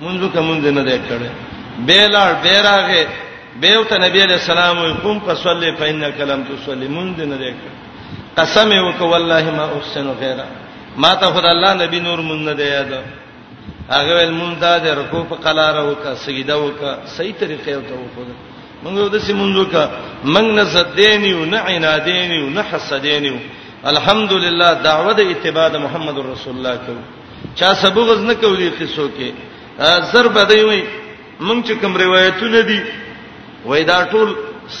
منځو کې منځ نه دی کړی به لاړ به راغې به او ته نبی علیہ السلام وي قوم فصلی فإنک لم تصلی منځ نه دی کړی قسم وک والله ما احسن غیره ما ته خدای الله نبی نور مون نه دی یاد هغه ول مون دا د رکوع په قلار وکا سجده وکا صحیح طریقې ته وکړه موږ د سیمونځو کا موږ نه زدینی او نه عنادینی او نه حسدینی الحمدلله دعوه د اتباع محمد رسول الله کو چا سبغز نه کوي قصو کې زر بدای وي مونږ چې کوم روایتونه دي وای دا ټول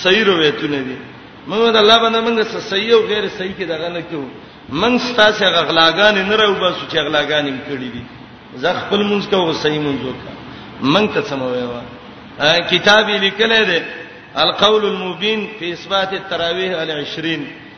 صحیح روایتونه دي مونږ د الله باندې مونږ څه صحیح او غیر صحیح کې دغه نه کوو مونږ ستاسو غغلاګان نه راو بس چې غلاګان یې کړې دي زه خپل مونږ کوو صحیح مونږ وکړه مونږ ته سموي وا کتاب لیکل دی القول المبین فی اثبات التراویح ال 20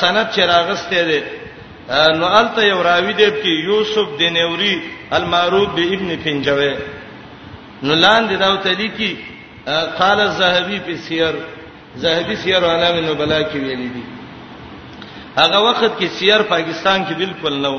سند چې راغسته دی نو الته یو راوی دی چې یوسف د نوري المعروف به ابن پنجوي نو لاندې دا ته لیکي قال الذهبي په سیر زهبي سیر علامه نبلا کې ویلي دي هغه وخت کې سیر پاکستان کې بالکل نه و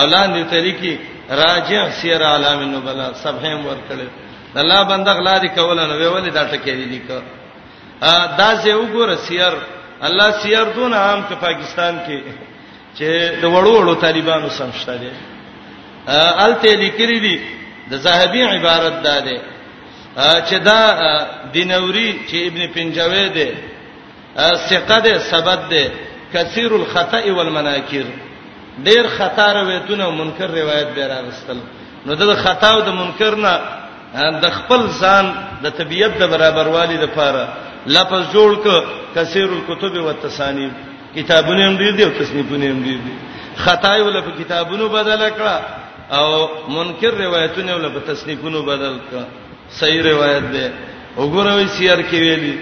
اولان دې طریقې راجع سیر عالم النبلا صفحه ور کړل الله بنده غلا دي کول نو ویولې دا ټکی دي لیکه دا زه وګوره سیر الله سیر دون عام ک پاکستان کې چې د وړو وړو طالبانو سمشته دي الته لیکري دي د زاهبي عبارت ده ده چې دا دینوري چې ابن پنجوي ده ثقه ده ثبت ده کثیر الخطا والمناکر ډیر خطا روایتونه منکر روایت به راغستل نو د خطا او د منکر نه د خپل ځان د طبیعت د برابروالی لپاره لفظ جوړ ک کثیر الكتب والتصانیف کتابونه هم ډیر دي او تصنیفونه هم ډیر دي خطا یې ول په کتابونو بدل کړه او منکر روایتونه ول په تصنیفونو بدل کړه صحیح روایت ده وګوروي سیر کې ویلي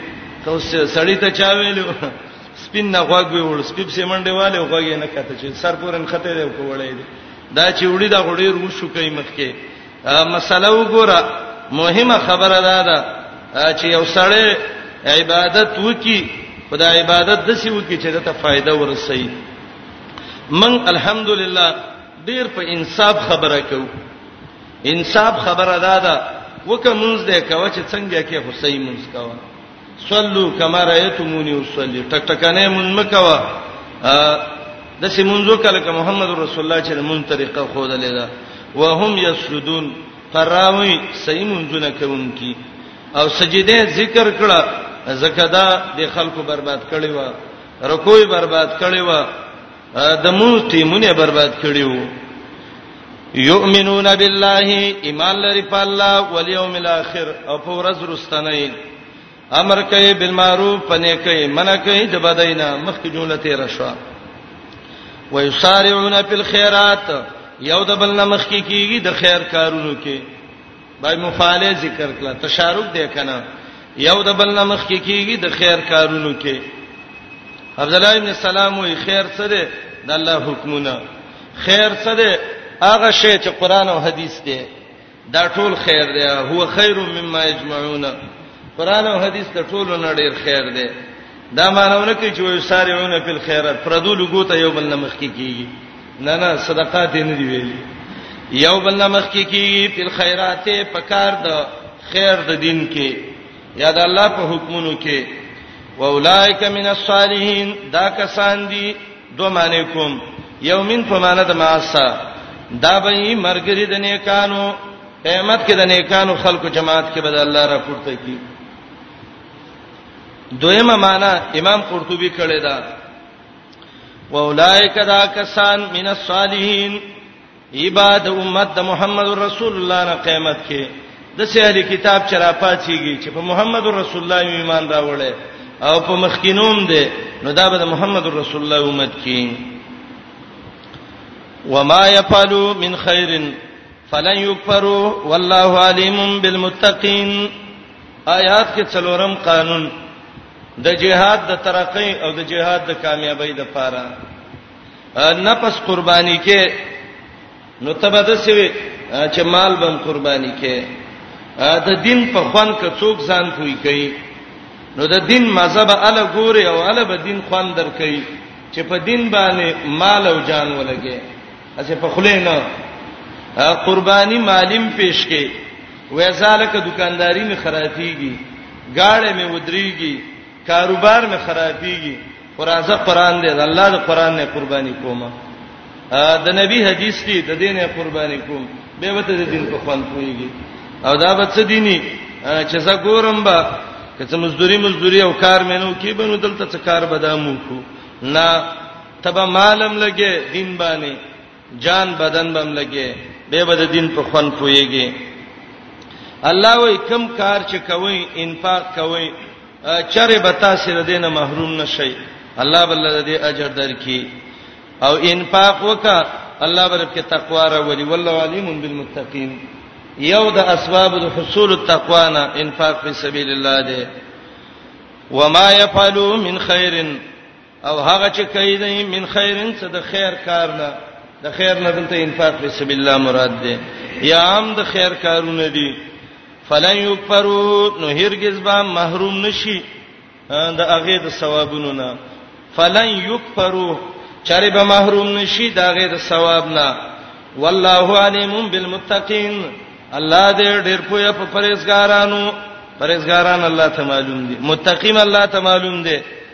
ته سړی ته چا ویلو سپین نه غوږ وی وړ سپیب سیمنډه والے غوږ نه کته چې سر پورن خته دی کوړې دی دا چې وړي دا غړي رو شو کوي مخکې مسله وګوره مهمه خبره ده دا چې یو سړی عبادت وکي خدای عبادت د سی وکي چې دته فائدہ ورسي من الحمدلله ډیر په انصاف خبره کوي انصاف خبره ده دا وکه مونږ دې کوي چې څنګه کې حسین مونږ کوي صلو کما رایتمونی وصلی ټک ټکنه مونږ مکوا د سیمونزو کله ک محمد رسول الله چې مون طریقه خو ده لیدا وهم یسجدون فراوی سیمونزونه کوونکی او سجده ذکر کړه زکدا د خلکو برباد کړي و رکوع برباد کړي و د مونږ ټیمونه برباد کړیو یؤمنون بالله ایمان لري په الله او یوم الاخر او په ورځ رستنی امر کوي بالمعروف پنه کوي منع کوي د بدینا مخکې جمله تیر شو ويسارعون فی الخيرات یو د بل نمخ کې کیږي د خیر کارونو کې کی بای مفاعله ذکر کړه تشارک دی کنه یو د بل نه مخ کې کیږي د خیر کارونو کې عبد الله ابن سلام وی خیر څه دی د الله حکمونه خیر څه دی هغه شی چې قران او حدیث دی دا ټول خیر دی هو خیر مما یجمعون قران او حدیث ته ټول نړیر خیر دی دا مانونه کې چې وي سارعون فی الخيرات پردو لګو ته یو بل نه مخ کې کیږي نه نه صدقات نه دی ویلي یو بل نه مخ کې کیږي فی الخيرات په کار د خیر د دین کې یا د الله په حکمونو کې واولائک من الصالحین دا کسان دي دو معنی کوم یومین په معنی د ماسا دا به مرګری د نیکانو قیامت کې د نیکانو خلکو جماعت کې به د الله را پورته کی دویمه معنا امام قرطبي کړی دا واولائک دا کسان من الصالحین عباد امت د محمد رسول الله نه قیامت کې د سهل کتاب چرا پاتېږي چې په محمد رسول الله ایمان راوړل او په مخکینوم دی نو دا به محمد رسول الله امت کې وما يفعلوا من خير فلن يكفروا والله عليم بالمتقين آیات کې څلورم قانون د جهاد د ترقۍ او د جهاد د کامیابی د پاره نفس قرباني کې نو تبد سوي چې مال بم قرباني کې د دین په خوان کې څوک ځان کوي کوي نو د دین مذهب ال ګوري او ال به دین خوان در کوي چې په دین باندې مال او جان ولګي اسه په خله نه قرباني مالیم پیش کې وې ځالک دکانداری می خرابېږي گاړې می ودرېږي کاروبار می خرابېږي قرازه قران دې الله د قران نه قرباني کومه د نبی حدیث دی د دینه قرباني کوم به وته د دین په خوان کویږي او دا به څه دیني چې زه ګورم به کته مزدوري مزدوري او کار مینو کې بنو دلته څه کار بدامو کو نه تبا مالم لګي دین باندې جان بدن بم لګي به بد دین په خون پويږي الله وای کم کار چې کوي انفاق کوي چرې بتا سره دینه محروم نشي الله بل دې اجر درکې او انفاق وکا الله برب کې تقوا را ولي والله علیم بالمتقین یو د اسباب د حصول التقوا نه انفاق په سبیل الله دی وما يفعلوا من خير او هغه چې کوي د من خیرن څه د خیر کار نه د خیر نه دلته انفاق په سبیل الله مراد ده یا عام د خیر کارونه دي فلن یکفرو نو هرگز به محروم نشي د هغه د ثوابونو نه فلن یکفرو چاره به محروم نشي د هغه د ثواب نه والله علیم بالمتقین الله دې ډېر پوهه په پرېزګارانو پرېزګاران الله ته معلوم دي متقین الله ته معلوم دي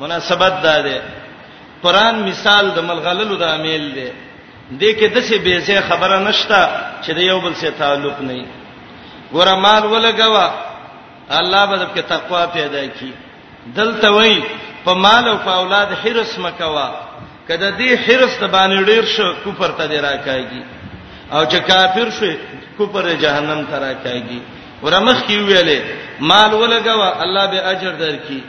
مناسبت دا ده قران مثال د ملغللو د امیل دی د کې د څه به څه خبره نشته چې د یو بل سره تعلق نه وي ګوره مال ولګوا الله به دې تقوا پیدا کړي دلته وای په مال او په اولاد حرس مکوا کله دې حرس ته باندې ډیر شو کوپر ته دی راکایږي او چې کافر شو کوپر جهنم ته راکایږي ورمخ کی ویلې مال ولګوا الله به اجر درکې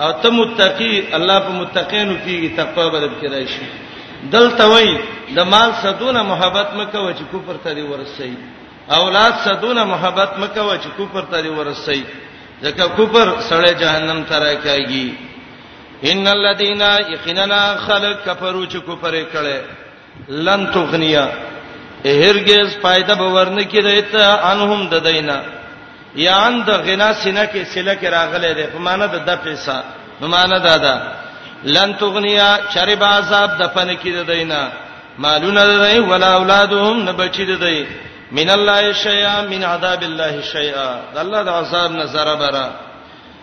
او ته متقی الله په متقینو پیږي تقوا بدل کې راشي دلته وای د مال صدونه محبت مکو چې کوپر ته دی ورسي اولاد صدونه محبت مکو چې کوپر ته دی ورسي ځکه کوپر سړی جهنم ته راکایږي ان الذين يقيننا خلق كفروا چې کوپر کړي لن تغنیا هرگز فائدہ به ورنه کی دیته انهم د دینا یا ان د غنا سینه کې سله کې راغله ده په معنا د د پیسا نو معنا دا ده لن تغنیا شرب عذاب د پنه کې د دینا مالونه د دی ولا اولادهم نه بچی د دی من الله شیئا من عذاب الله شیئا الله د عذاب نه زره بره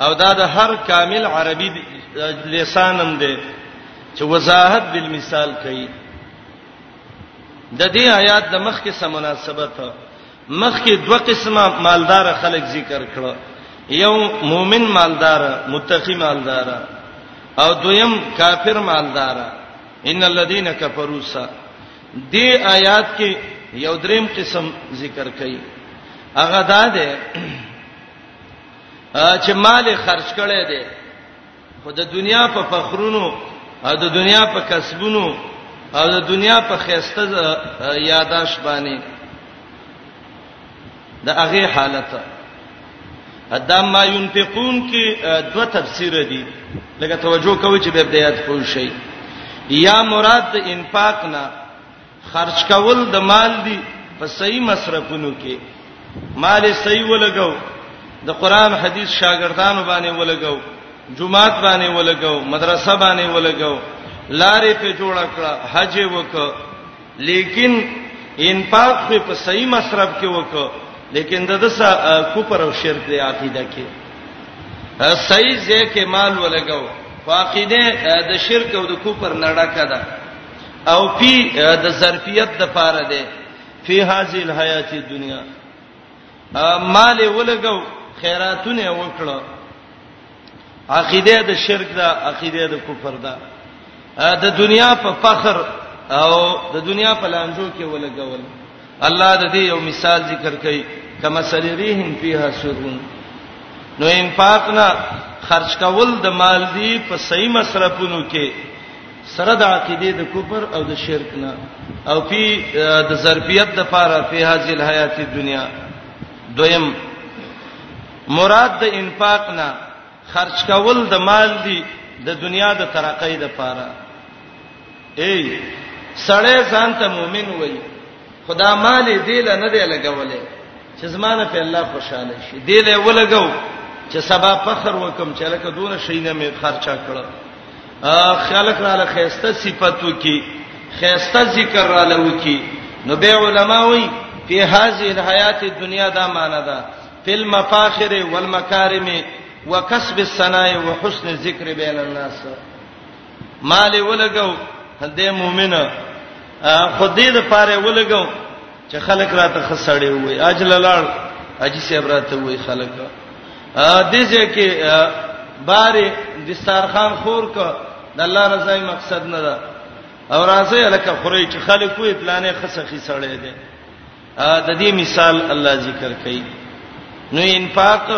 او دا د هر کامل عربي لسانم دی چې وضاحت بالمثال کوي د دې آیات د مخ کې سم مناسبت مخ کې دوه قسمه مالدار خلک ذکر کړو یو مؤمن مالدار متقی مالدار او دویم کافر مالدار ان الذين كفروا سا دې آیات کې یو دریم قسم ذکر کړي هغه دا ده چې مال خرج کړي دي خو د دنیا په فخرونو او د دنیا په کسبونو او د دنیا په خيسته یاداش باندې د هغه حالت ادا ما ينفقون کې دوه تفسیر دي لکه توجه کوی چې به بدايات پوه شي یا مراد د انفاق نه خرج کول د مال دی په صحیح مصرفونو کې مال صحیح ولګاو د قران حدیث شاګردانو باندې ولګاو جمعات باندې ولګاو مدرسه باندې ولګاو لارې په جوړ کړه حج وکړه لیکن انفاق په صحیح مصرف کې وکړه لیکن د دسا کوپر او شرک دی عقیده کې صحیح ځکه مال ولګاو واقعده د شرک او د کوپر نړه کده او فی د ظرفیت د پاره ده فی هذه الحیات الدنیا مال ولګو خیراتونه وکړو عقیده د شرک ده عقیده د کفر ده د دنیا په فخر او د دنیا په لانجو کې ولګول الله د دې یو مثال ذکر کړي کما سلیریهم فیها سرون نو انفاق نه خرج کول د مال دی په صحیح مصرفونو کې سره د عقیده د کفر او د شرک نه او پی د ظرفیت د پاره په هذه الحیات دنیا دویم مراد د انفاق نه خرج کول د مال دی د دنیا د ترقۍ د پاره اے سړی ځان ته مؤمن وای خدا مال دې له نه دی لګولې چې زمانه په الله خوشاله شي دې له ولګو چې سبا فخر وکم چې لکه دونه شي نه مې خرچا کړو خلق را له خيسته صفاتو کې خيسته ذکر را له وکي نو به علما وي په هذه الحیات الدنیا دا معنا ده فی المفاخر والمکارم وکسب الثناء وحسن الذکر بین الناس مال ولګو د مؤمن خو دې د پاره ولګو چې خلک راته خسړې وي اجل لاړ اجي صاحب راته وي خلک ا دې ځکه باري دسترخوان خور کو د الله رضای مقصد نه ده او راځي الکه خوري چې خلک وي پلانې خسخي سړې دي د دې مثال الله ذکر کوي نو انفاق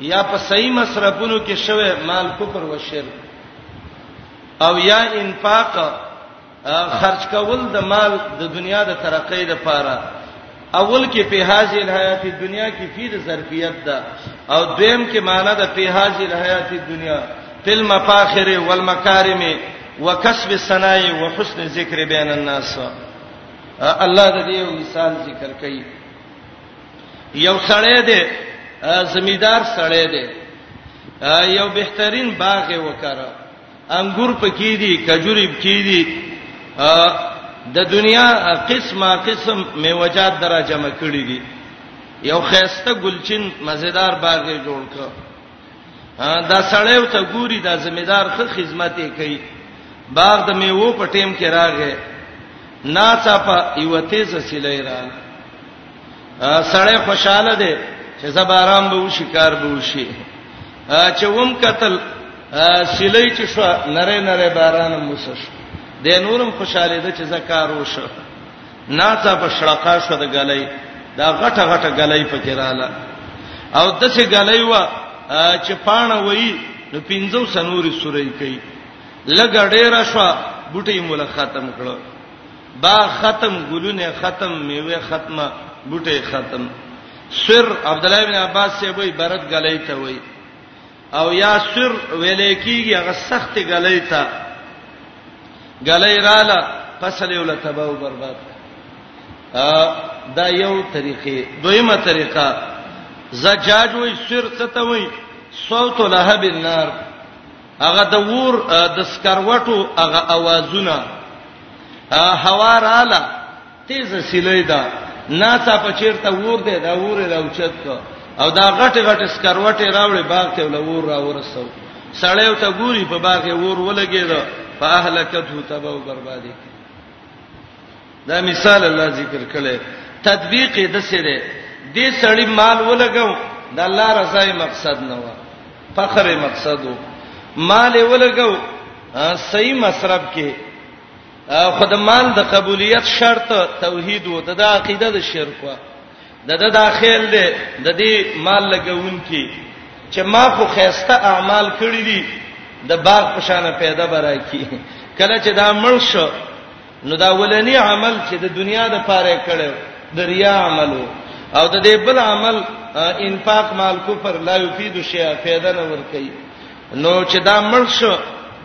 یا په صحیح مصرفونو کې شوه مال کفر او شرک او یا انفاق خرج کول د مال د دنیا د ترقې لپاره اول کې په هاذه الحیات دنیا کې فیر ظرفیت ده او دویم کې معنی ده په هاذه الحیات دنیا فل مفاخر والمکارم وکسب الثناء وحسن ذکر بین الناس الله د دې مثال ذکر کوي یو سړی دی زمیدار سړی دی یو بهترین باغ وکړه انګور پکې دي کجوري پکې دي د دنیا قسمه قسم میوجات درا جمع کړی دي یو خيسته ګلچین مزیدار باغ جوړ کړ دا سړیو ته ګوري دا زمیدار خو خدمت یې کوي باغ د میوو په ټیم کې راغې ناڅا په یو تیز سیلې را سړی خوشاله دی چې زبارام به وشي کار به وشي چې ووم قتل سیلې چې شو نره نره باران موسش د نورم خوشاله ده چې زکار وشو ناڅا په شړقا شو د غلۍ دا غټه غټه غلۍ پکې رااله او دسه غلۍ وا چې پانه وای نو پینځو سنوري سورې کوي لګ ډېر شو بوټي مولا ختم کړو با ختم ګلونه ختم میوه ختمه بوټي ختم سر عبد الله بن عباس سی وای برت غلۍ ته وای او یا سر ویلې کیږي هغه سخت غلې تا غلې رااله فصل یو لتبه او برباد دا یو طریقې دویمه طریقه زجاج وای سر څه ته وای صوت لهب النار هغه د ور د سکروټو هغه اوازونه هوا رااله تیز سیلې دا ناڅا په چیرته ور دې دا ور راوچت کو او دا غټ غټ سکروټه راوړې باغ ته ول ور را ورسو سړیو ته ګوري په باغ کې ور ولګید په اهلکته تبا او بربادي دا مثال الله ذکر کړي تطبیق یې د سره دې سړی مال ولګاو د الله رضا مقصد نه و فخر مقصد و مال ولګاو صحیح مصرف کې خدمان د قبولیت شرط توحید وو د عقیده د شرک وا د د داخل دی د دې مال لګون کی چې ما خو خيسته اعمال کړی دي د باغ په شان پیدا برا کی کله چې دا مړ شو نو دا ولنی عمل چې د دنیا د پاره کړو د ریا عملو او د دې بل عمل انفاق مال کفر لا یفید شیء فایده نه ور کوي نو چې دا مړ شو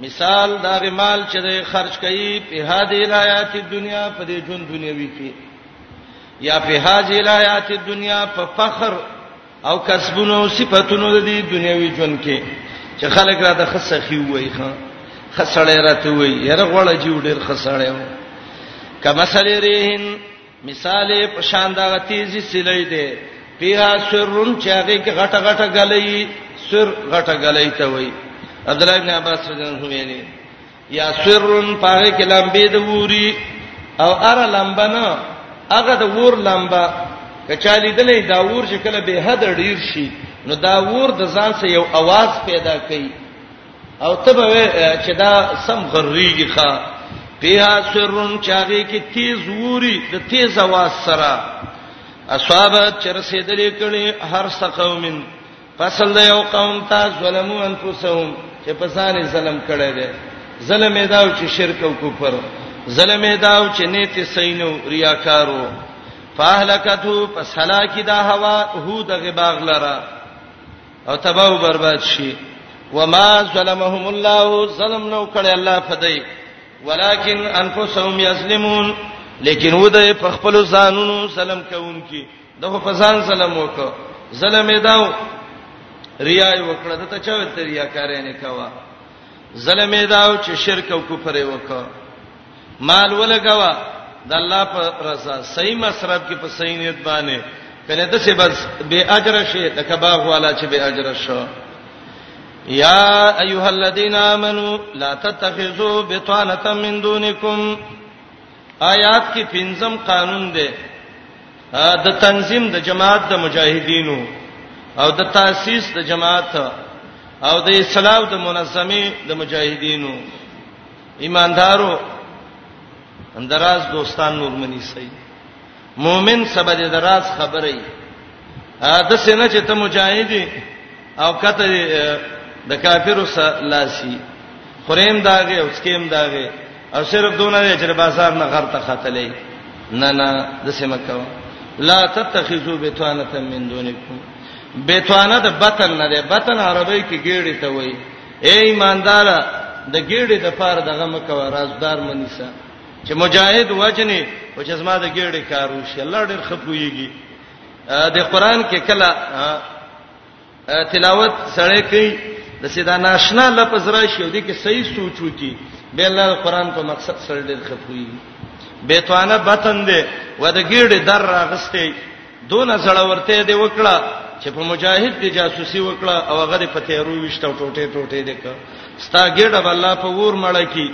مثال دا غي مال چې د خرج کوي په هادي لایات دنیا په دې ژوند دنیوي کې یا په هاذي لایات دنیا په فخر او کسبونو او صفاتونو د دې دنیوي ژوند کې چې خلک را د خسخي وای خان خسړې راته وای یره غوړه جوړ ډیر خسړې و کما سلیرین مثال یې په شان دغه تیزی سلې دی پیها سرون چې هغه کې غټه غټه غلې سر غټه غلې ته وای عبد الله بن عباس رضی الله عنه ویلي یا سرون پاره کې لمبې د ووري او ار لمبه نه هغه د وور لمبه کچالي دلې دا وور چې کله به حد ډیر شي نو دا وور د ځان سره یو आवाज پیدا کوي او ته به چې دا سم غریږي ښا بیا سرون چاغي کې تیز ووري د تیز आवाज سره اصحاب چې رسیدلې کړي هر څه قومین فصل د یو قوم ته ظلمو انفسهم چې په ځان ظلم کړي دي ظلم یې داو چې شرک او کفر ظلم یې داو چې نیت سینو ریاکارو فاهلکتو پس هلاکی دا هوا هو د غباغ لره او تباہ او برباد شي وما ظلمهم الله ظلم نو کړي الله فدای ولکن انفسهم یظلمون لیکن ودای په خپل ځانونو ظلم کوونکی دغه په ځان ظلم وکړ ظلم یې داو ریا یې وکړه د ته چا ویل ته ریاکارې نه کاوه ظلم یې داو چې شرک او کفر یې وکړ مال ولګوا د الله په رضا صحیح مصرف کې په صحیح نیت باندې کنه د څه بس به اجر شي د کباغ والا چې به اجر شو یا ایها الذین آمنو لا تتخذوا بطانه من دونکم آیات کې پنځم قانون دی د تنظیم د جماعت د مجاهدینو او د تاسیس د جماعت او د اسلام د منظمه د مجاهدینو ایماندارو اندراز دوستان نور منی سي مؤمن سبد دراز خبرې د سینه چې ته مجاهدی او کته د کافرو سره لاسي خریم داغه او سکیم داغه او صرف دونه دی چې بازار نه غر ته خاتلې نه نه د سیمه کو لا تتخذوا بتوانه من دونکم بتوانه د بطن نه ده بطن عربی کې ګېړې ته وایي اے ایماندار د ګیړې د پار دغه مکو رازدار منیسا چې مجاهد وجنه او چې زما د ګیړې کارو شي الله ډېر خپويږي د قران کې کله تلاوت سره کوي د سیدا ناشنا لفظ راشي او د کې صحیح سوچ وکي به الله قران په مقصد سره ډېر خپويږي بیتوانه بتن دی و د ګیړې در راغستې دونه زړورته دی وکړه چې په مجاهد دی جاسوسي وکړه او هغه د پتیرو وشته ټوټه ټوټه دی ک ستا ګډه بل الله په ور مړ کی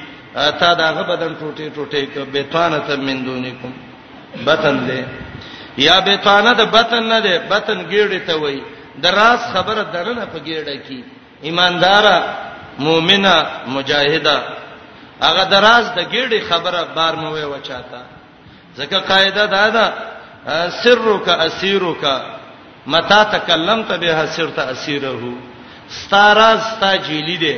تا داغه بدن ټوټه ټوټه ک بیتانه ته من دونکم بطن دی یا بیتانه د بطن نه دی بطن ګډه ته وای دراس خبره درنه په ګډه کی ایماندار مؤمنه مجاهده هغه دراز د ګډه خبره بار مو وای وچاته ځکه قاعده دا ده سرک اسیرک متا تکلمت به سرت اسیره ستاراز تا جیلی دی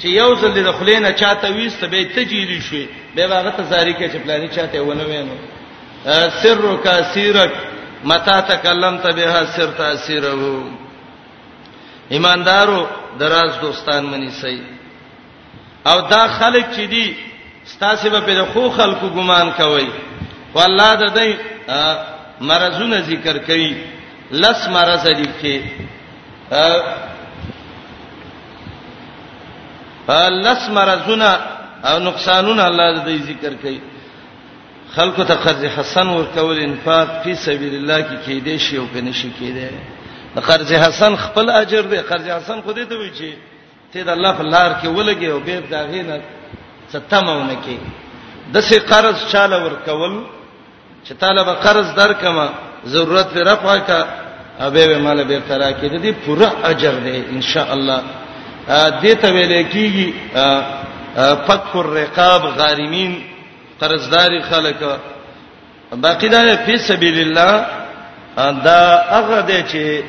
چې یو ځل د خلینه چاته ویست به ته جیلی شوې به هغه ته زاری کې چې پلاني چاته ونه وینو سرک اسیرک متا تکلمت به سرت اسیره ایماندارو دراز دوستان منی سي او دا خلک چې دي ستاسو به په خو خلکو ګمان کوي والله د دې مرزونه ذکر کوي لس مرز دي کې لس مرزونه او نقصانونه الله د دې ذکر کوي خلکو ته قرض حسن ورکول انفاق فی سبیل الله کې کې دې شی او کنه شي کې دې قرض حسن خپل اجر دې قرض حسن خو دې ته وی چې ته د الله په لار کې ولګي او به دا غینه ستمونه کې د سې قرض چاله ورکول چې طالب قرض درکما ضرورت پر رفع کا ابه به مال به ترا کې د دې پوره اجر دی ان شاء الله دې ته ویل کېږي فک الرقاب غارمین قرضداري خلک باقی دا فی سبیل الله دا هغه دی چې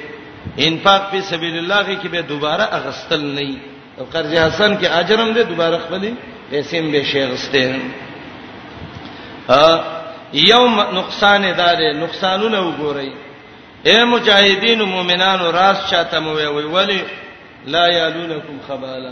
انفاق فی سبیل الله کې به دوباره اغستل نه او قرض حسن کې اجر هم دی دوباره خپلې پیسې هم به شي اغسته یوم نقصان دار نقصانونه وګورئ اے مجاهدین مومنانو راز چاته مو وی ولی لا یالونکم خبالا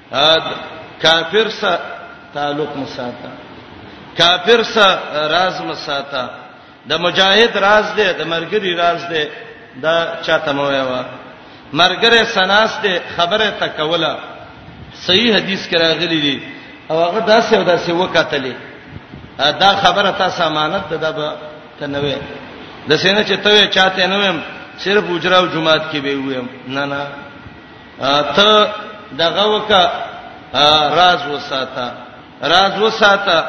اد کافر سره تعلق مساته کافر سره راز مساته د مجاهد راز دی د مرګري راز دی دا چاته مو ویوا مرګره سناس دی خبره تکوله صحیح حدیث کې راغلی دی او هغه داسې او داسې وکټلې دا خبره تاسو امانت ده دا به تنوي د سینې چې ته چاته نه ویم صرف اجرا او جمعات کې به ویم نه نه ته دغه وکا راز وساته راز وساته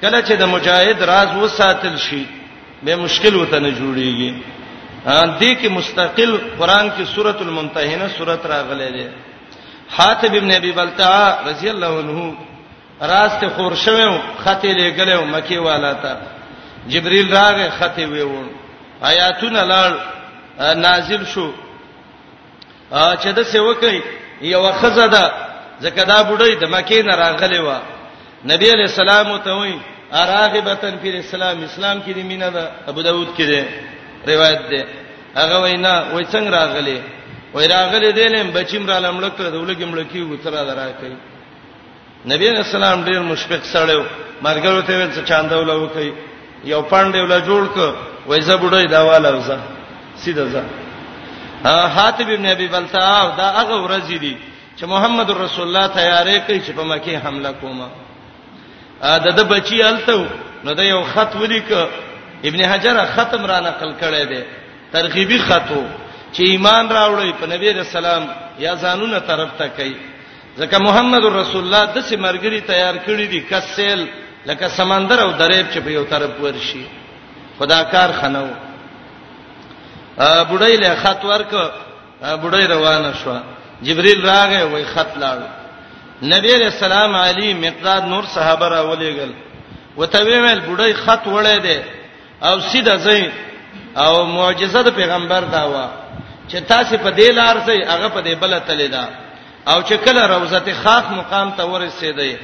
کله چې د مجاهد راز وساتل شي به مشکل وته نه جوړیږي دې کې مستقل قران کې سورۃ الممتحنه سورۃ راغلې ده حاتب ابن ابي بلتعه رضی الله عنه راز ته خور شوم خطه لګلو مکی والا ته جبريل راغه خطه ویوړ آیاتونه لړ نازل شو چې د څه وکړي یو خزه ده ځکه دا بډای د مکې نه راغلی و نبی علی السلام ته وی اراغبتن فی الاسلام اسلام کې دی مینه ده ابو داود کې دی روایت ده هغه وینا وای څنګه راغلی وای راغلی دی لم بچیم را لمړکړه دولګم لکیو تر درا کوي نبی علیہ السلام ډیر مشفق سړیو مرګرو ته ویل څه چاندول وکي یو پاندې ولا جوړ ک وای زه بډای دا والا وزه سیده زه حاتب ابن ابي بلتاع دا هغه ورځ دي چې محمد رسول الله تیارې کوي چې په مکه حمله کومه دا د بچی الته نو دا یو خط ولیک ابن حجر ختم را نقل کړی دی ترغیبی خطو چې ایمان راوړی په نبی رسول الله یا ځانونه طرف ته کوي ځکه محمد رسول الله د سي مرګري تیار کړی دي کسل لکه سمندر او دریب چې په یو طرف ورشي خدا کار خنو بډای له خط ورک بډای روانه شو جبريل راغی وای خط لاړ نبی علیہ السلام علی مقداد نور صحابه را ولېګل وته ویل بډای خط وړې ده او سیده زین او معجزه د پیغمبر دا و چې تاسو په دې لار ځئ هغه په دې بل تللی دا او چې کله روزته خاخ مقام ته ورسېدې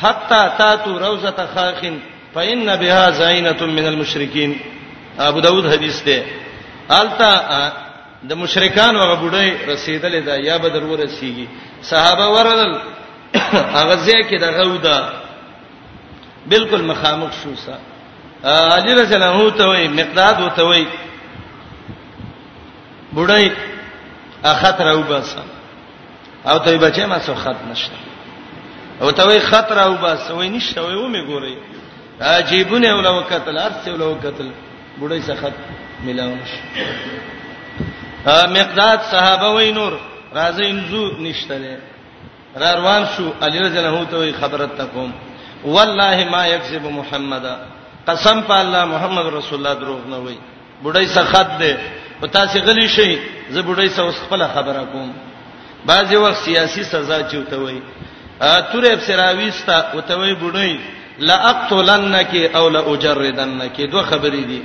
حتا تاتو روزته خاخین فإن بها زینة من المشرکین ابو داود حدیث ده التا د مشرکان او غبډي رسیدلې ده یا به ضرور رسیږي صحابه ورل هغه ځای کې د غودا بالکل مخامخ شو سا علی رضی الله عنه ته وای مقداد وته وای بډای اخطر او بس او ته بچې ما څو خط نشته او ته وی خطر او بس وای نشته وای و می ګورې عجیبونه ولا وکتل ارسه ولا وکتل بډای څه خط ملاو نش مقداد صحابه وای نور راځي انزو نشته نه را روان شو علی رضی الله عنه ته خبرت تکوم والله ما یکذب محمد قسم په الله محمد رسول الله دروغ نه وای بډای سخت دی او تاسو غلی شئ زه بډای سره اوس خپل خبره کوم بعضی وخت سیاسي سزا چوته وای تورې بسراويستا او ته وای بډای لا اقتلنک او لا اجردنک دوه خبرې دي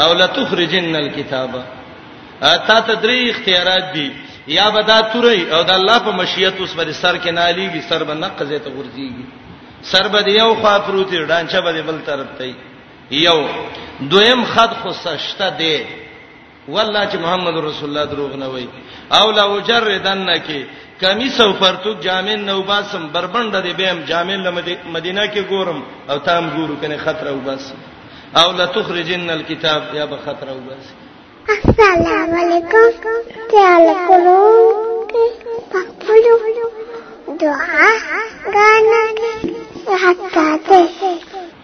او لا تخرجن الكتاب تا ته درې اختیارات دي یا به دا توري او د الله په مشیت اوس پر سر کې ناليږي سر به نقزه ته ورځيږي سر به یو خوا پروت ډانچه به بل طرف ته یو دویم خد خو سشته دی والله چې محمد رسول الله دروغ نه وای او لا وجردن کې کمیس او پرتوک جامع نو باسم بربند دی بهم جامع مدینه کې ګورم او تام ګورو کنه خطر او بس او لا تخرجن الكتاب یا به خطر او بس السلام علیکم تعال کولو پخپلو دعا غانا حتا ته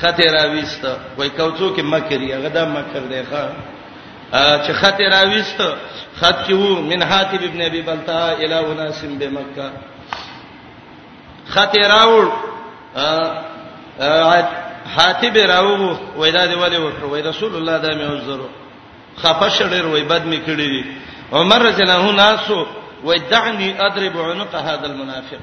خطه راويست وای کوڅو کې مکرې هغه دا مکر دی ښا چې خط راويست خط کې وو من حاتب ابن ابي بلتا الى اناس بمکه خط راوړ حاتب راوغو وای دا دی ولې وکړ وای رسول الله دا مې وزرو خفه شړر وای بد مې کړی دي عمر رضی الله عنه ناسو وای دعني اضرب عنق هذا المنافق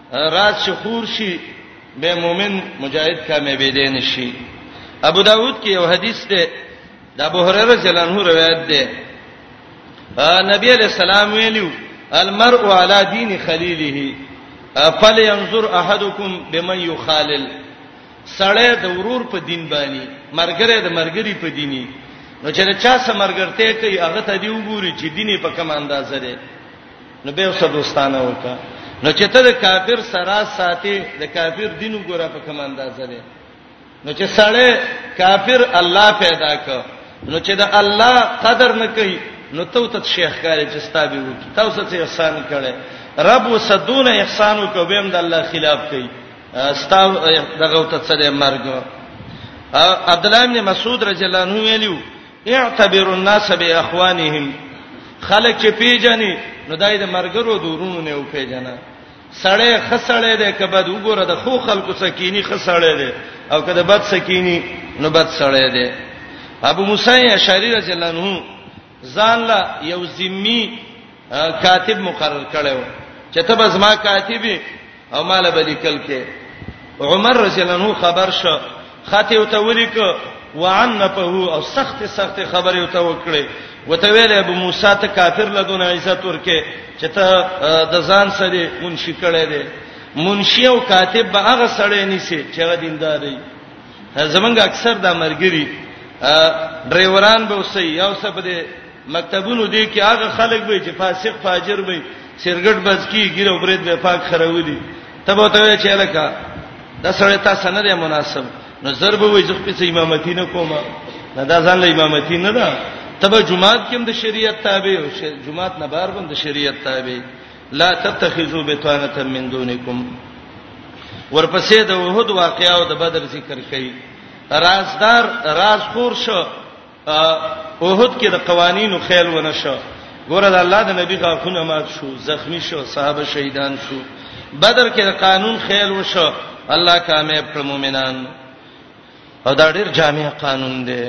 رات شي خور شي به مؤمن مجاهد کامیابې دي نشي ابو داود کې یو حدیث ده د ابو هريره رضی الله عنه روایت ده نبی علیہ السلام ویلو المرء علی دین خلیله فلینظر احدکم بمن یخالل سړی د ورور په دین باندې مرګره د مرګری په دیني نو چې چا سمرګرته کوي هغه ته دی وګوري چې دیني په کوم انداز لري نو به وسه دوستانه وکا نو چې ته د کافر سره ساتي د کافر دین وګوره په کوم اندازه دی نو چې سړی کافر الله پیدا ک نو چې د الله قدر نه کوي نو ته ته شیخ کاری چې ستابي وکی تاسو ته احسان کړي رب وسدون احسان وکوم د الله خلاف کوي ستا دغه ته څه دی مرګ عبد الله بن مسعود رضی الله عنه ویلو اعتبروا الناس باخوانهم خلک چې پیژني نو دای د مرګرو دورونو نه او پیژنه سړی خسړې ده کبد وګوره د خو خلکو سکینی خسړې ده او کده بد سکینی نو بد سړې ده ابو موسی اشعری رضی الله عنه ځان لا یو ذمی کاتب مقرر کړو چې ته به زما کاتبي او مال به لیکل کې عمر رضی الله عنه خبر شو خاطه او ته ولیک وعن په او سخت سخت خبره او ته وکړي وته ویل ابو موسی ته کافر لدون عزت ورکه چې ته د ځان سره منشي کړي دي منشي او کاتب به هغه سړی نيسي چې هغه دیندار دی زمونږ اکثر د مرګري ډرایوران به وسی یو څه په دې مکتبونو دې کې هغه خلک به چې فاسق فاجر به سرګټ بزکی ګیره برید به پاک خرولي تبه ته چې لکه د سړی تاسو نه دی مناسب نو ضرب وې ځخ په امامتی نه کومه نه دا ځان له امامتی نه ده تبه جمعات کې هم د شریعت تابع او جمعات نه بار هم د شریعت تابع لا تتخذوا بطانه من دونکم ورپسې د وحود واقعا او د بدر ذکر کړي رازدار راز خور شو اوهد کې د قوانینو خیال ونه شو ګوره د الله د نبی غاښونه مات شو زخمی شو صحابه شهیدان شو بدر کې د قانون خیال وشو الله کامیاب کړ مؤمنان او دا ډیر جامع قانون دی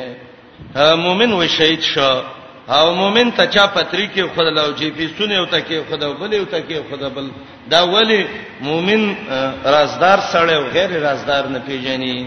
مؤمن و شهید شو او مؤمن ته چا پتری کې خدای له جی پی سونه او ته کې خدای بل او ته کې خدای بل دا ولی مؤمن رازدار سره او غیر رازدار نه پیژني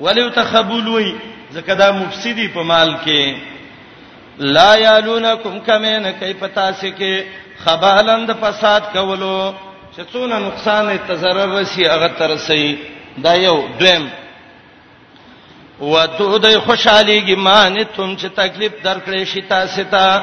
ولی تخبول وی زکه دا مفسدی په مال کې لا یالونکم کمن کیف تاسو کې خبالند فساد کولو چې څونه نقصان ته zarar رسی هغه ترسي دا یو دویم ودو د خوشحالي ګمان تم چې تکلیف درکړې شي تاسو ته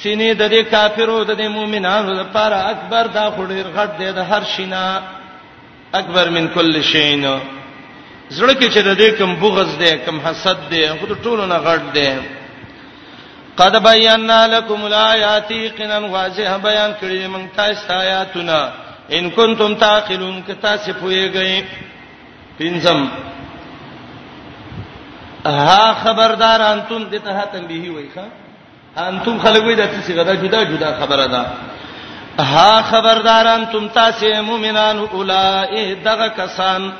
سینې د دې کافرو د دې مؤمنانو لپاره اکبر دا خډیر غټ دی د هر شینا اکبر من کل شین زړه کې چې د دې کم بغض دی کم حسد دی خود ټولو نه غټ دی قد بیاننا لكم الایات قنا واضح بیان کړی موږ تاسو آیاتونه ان کنتم تعقلون که تاسو پوهیږئ پینځم ها خبردار انتم دته تنبیه وای ښا انتم خلک وې د څه غدا جدا جدا خبره ده ها خبرداران تم تاسو مؤمنان اولای دغه کسان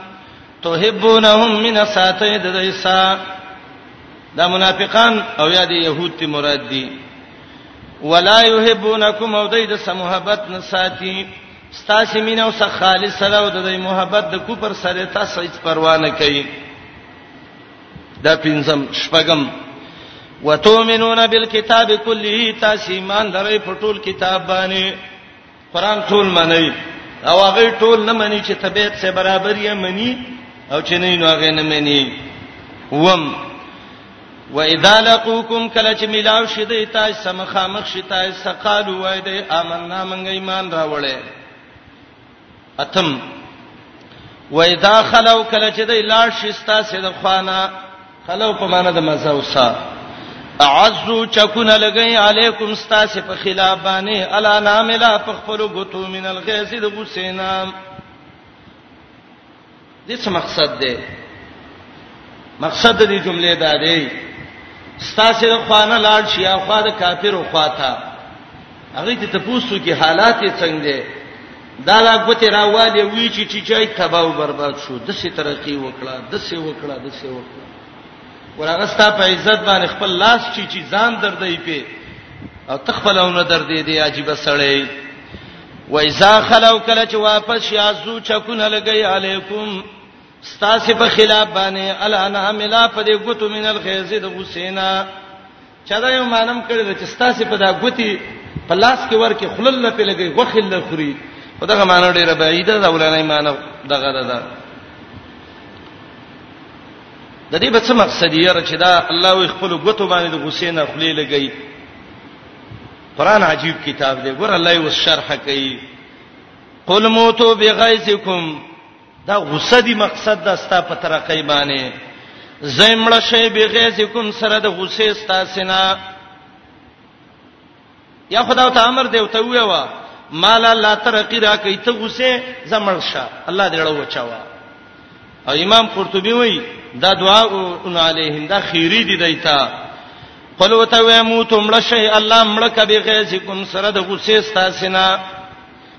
تحبونهم من ساته د ایسا دا منافقان او یا د يهود تی مراد دي ولا يحبونکم او دای د محبت نه ساتي ستاسو مين او سخالص سره او د محبت د کوپر سره تاسو هیڅ پروا نه کوي دا پنځم شپږم وتؤمنون بالکتاب کله تاسو ایمان لرئ په ټول کتاب باندې قران ټول منئ او هغه ټول نه مني چې طبيعت سره برابر یې مني او چې نه نو هغه نه مني وم و اذا لقوکم کله چې ملاو شې د تاسو سم خامخ شې تاسو قالو وای د آمنا منګ ایمان راوړې اتم و اذا خلو کله چې د لاړ شي ستاسو د خوانه خلو په معنا د مزه وسا اعزو چکونه لګی علیکم ستاسو په خلاف باندې الا ناملا په خپل غتو من الغیظ د غسینا دې څه مقصد دی مقصد دې جملې دا دی ستاسو د خوانه لاړ شي او خوا د کافرو خواته هغه ته تاسو کې حالات څنګه دي دا لا غوته راواله وی چې چې چای تباہ او برباد شو د څه ترقی وکړه د څه وکړه د څه وکړه ورغستا په عزت باندې خپل لاس چی چی ځان دردې په او تخپلونه دردې دی عجیب سړی و اذا خلو کله چې واپس یازو چکونه لګی علیکم ستاسو په خلاف باندې الانا ملا په دې غوتو مینل خیزه د حسینا چا دا یو مانم کړی چې ستاسو په دا غوتی په لاس کې ورکه خلل په لګي غخل خوري په دغه معنی ډیره بعیده ده ولنه معنی دغه ده دا. د دې په څه مقصد یې را چې دا الله وي خپل غوتو باندې د غصې نه خلې لګي قران عجیب کتاب دی ګور الله یې وس شرح کوي قل موتو بغیظکم دا غصه دی مقصد دا ستا په ترقې باندې زمړ شي بغیظکم سره د غصې ستا سینا یا خدای ته امر دی او ته ویوا مال الله ترقی را کوي ته غصه زمړ شه الله دې له وچاوا او امام قرطبي وایي دا دعا ان علیهم دا خیری دی دایتا قل وتویمو تمړ شي الله مړ کبي غیظکم سره د غصې ستا سینا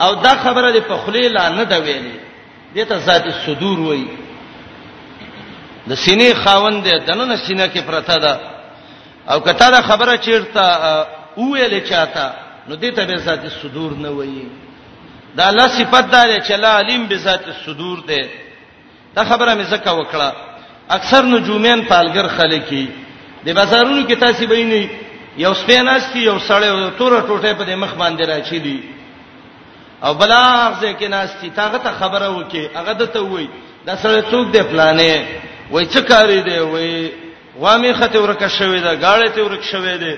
او دا خبره د پخلی لا نه دا ویلې دته ذات صدور وای د سینې خاوند دی دنه سینې کې پرته ده او کته دا خبره چیرته ویلې چاته نو دته به ذات صدور نه وای دا الله صفات ده چې الله علیم بذات الصدور ده دا خبره مې زکه وکړه اکثر نجومین پالګر خلک دي د بازارونو کې تاسو به نه یو سپیناستی یو سړی تور ټوټه په مخ باندې راچی دي او بلاغ ځکه ناستی تاغه ته خبره وکي هغه د ته وای دا سړی څوک دی پلانې وای څه کاری دی وای وامه خته ورکه شوې ده گاړې ته ورکه شوې ده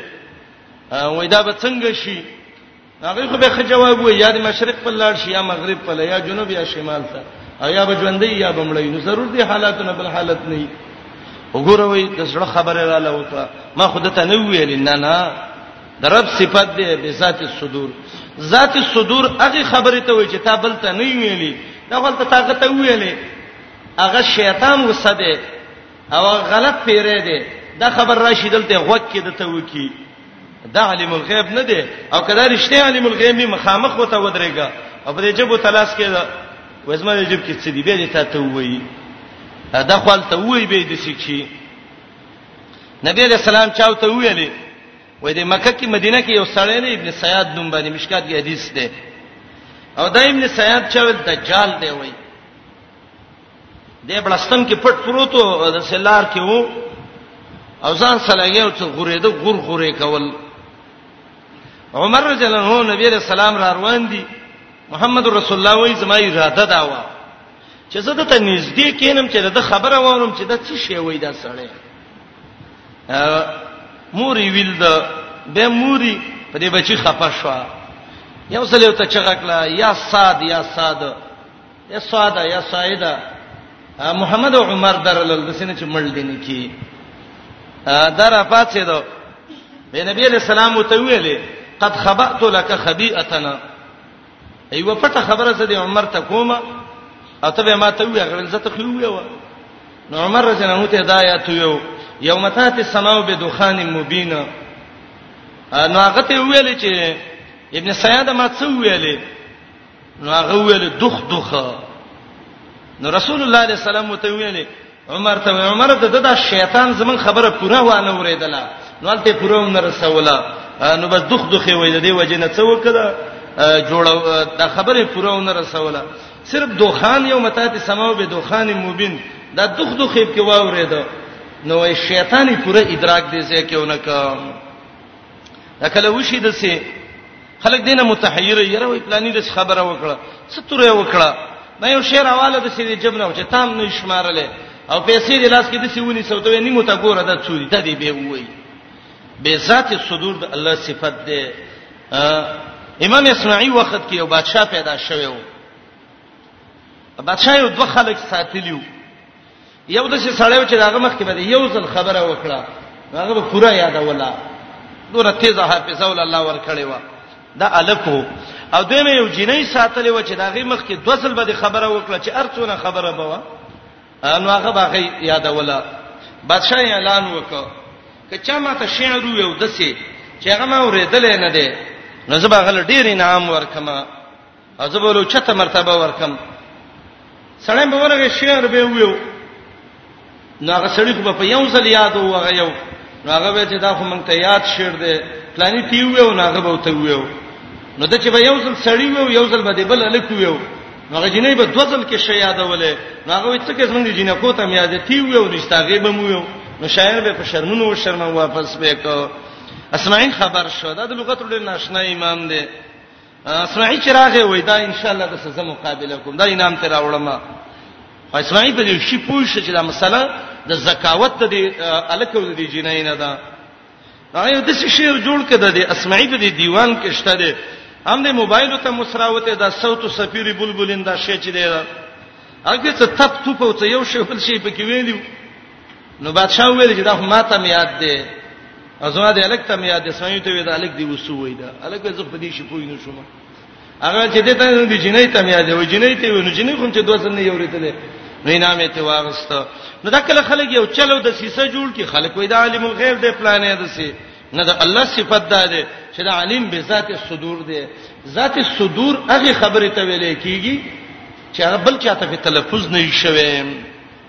وای دا به څنګه شي هغه خو به جواب وي یا د مشرق په لار شي یا مغرب په لار یا جنوب یا شمال ته او یا بجوندې یا بمړې نو ضرور دي حالات نه بل حالت نه وي وګوروي د سره خبره را لوته ما خود ته نه ویل نه نه د رب صفات دی به ذات الصدور ذات الصدور هغه خبره ته وي چې تا بل ته نه ویلي دا ولته طاقت ویلې هغه شیطان وسده او غلط پیره دی دا خبر راشي دلته غوږ کې د توکی دا علم الغیب نه دی او کله رښتیا علم الغیب می مخامخ وته ودرېګا او په دې جبو تلاش کې وزما دې جب کې څه دی به دې تا ته وایي دا خپل ته وایي به دې څه چی نبی علیہ السلام چاو ته ویلې وای د مکه کې مدینه کې یو سړی نه ابن سیاد نوم باندې مشکات کې حدیث ده او دا ابن سیاد چاول دجال دی وای د بلستم کې پټ پروت او د سلار کې وو او ځان سلګي او څو غورې د غور غورې کول عمر رضی الله عنه نبی رسول سلام را روان دي محمد رسول الله وای زما اراده دا و چې زه د ته نږدې کینم چې د خبره وورم چې د څه شی وای دا سړی موري ویل د به موري په دې بچي خپه شو یو سلیو ته چغکلا یا صاد یا صاد یا ساده یا سایده محمد عمر درلل د سینې چې مړ دي نه کی در افات شه دو به نبی علیہ السلام ته ویلې قد خبأت لك خبيئتنا ایو پټه خبره زه د عمر ته کومه اته به ما ته وی غل زه ته خو یو نو عمر رضی الله عنه ته هدایت یو یوم تات السماء بدخان مبین نو هغه ته ویلې چې ابن سیاد ما څه ویلې نو هغه ویل دخ دخ نو رسول الله عليه السلام ته ویل عمر ته عمر ته د شیطان زمون خبره پوره وانه وریدله نو الته پوره نه رسوله نو بس دخ دخ وې د دې وجه نه څه وکړه جوړ د خبره پوره نه رسوله صرف دوخان یو متات سماو به دوخان مبین دا دخ دخ په واورید نو شیطان پوره ادراک دې ځکه ونه کوم دا کله وشي د سي خلک دینه متحیر یره وی پلاني د خبره وکړه ستوره وکړه نه یو شعر حواله د سي جبنه او چې تام نه شمارله او پیسې د لاس کې د سیونی سوتوي نیمه تا ګوره د چوري د دې به وای به ذات صدور د الله صفت ده امام اسماعی وخت کې یو بادشاه پیدا شوی و بادشاه یو دوه خلک ساتلیو یو د څه سړیو چې داغه مخ کې به یو ځل خبره وکړه هغه به پوره یاد ولا نور تیزه حافظه ول الله ورکړې و دا الکو او دوی مې یو جنۍ ساتلې و چې داغه مخ کې دوه ځل به خبره وکړه چې ارڅونه خبره به و نو هغه به یاد ولا بادشاہ اعلان وکړ کچا ما ته شعر یو دسه چې هغه ما ورېدل نه دی نو زه به غل ډیر انعام ورکما ازبولو چته مرتبه ورکم سړی به ورغه شعر به ویو نو هغه سړی خو په یو ځل یاد وغه یو نو هغه به چې دا خو مونږ ته یاد شعر دی پلاني تی ویو نو هغه به ته ویو نو د چې به یو ځل سړی ویو یو ځل به دی بل الک ویو نو هغه جنې به دوه ځل کې شی یادولې نو هغه څه کې څنګه جنې کو ته یاد تی ویو نشتاغه به مو ویو نو شاعر به په شرمونو و شرم واپس به کو اسماعیل خبر شو دا د لغت ډېر ناشنا امام دی اسمعي چې راغې وای دا ان شاء الله د سزا مقابله کوم دا انعام ته راوړم اسمعي په دې شي پوه شي چې دا مسله د زکاوت د الکو د دې جنای نه ده دا یو د شعر جوړ کړه د اسمعي په دې دیوان کې شته ده هم د موبایل ته مسراوته دا صوت سفیر بلبلین دا شی چې ده هغه څه تپ توپ او څه یو شی بل شی پکې ویلی نو بادشاہ ویل چې دا خو ماته میاد دی ازما دې الګ ته میاد دی سمې ته وی دا الګ دی وسو وی دا الګ زه په دې شي پوی نه شوم هغه چې دې ته نو دې جنې ته میاد دی و جنې ته وی نو جنې کوم چې دوه سن یو ریتلې نو انعام ته واغست نو دا کله خلک یو چلو د سیسه جوړ کی خلک وای دا عالم الغیب دې پلانې ده سي نه دا الله صفت ده دې چې دا عالم به ذات صدور دې ذات صدور هغه خبره ته ویلې کیږي چې هغه بل چاته په تلفظ نه شي شوی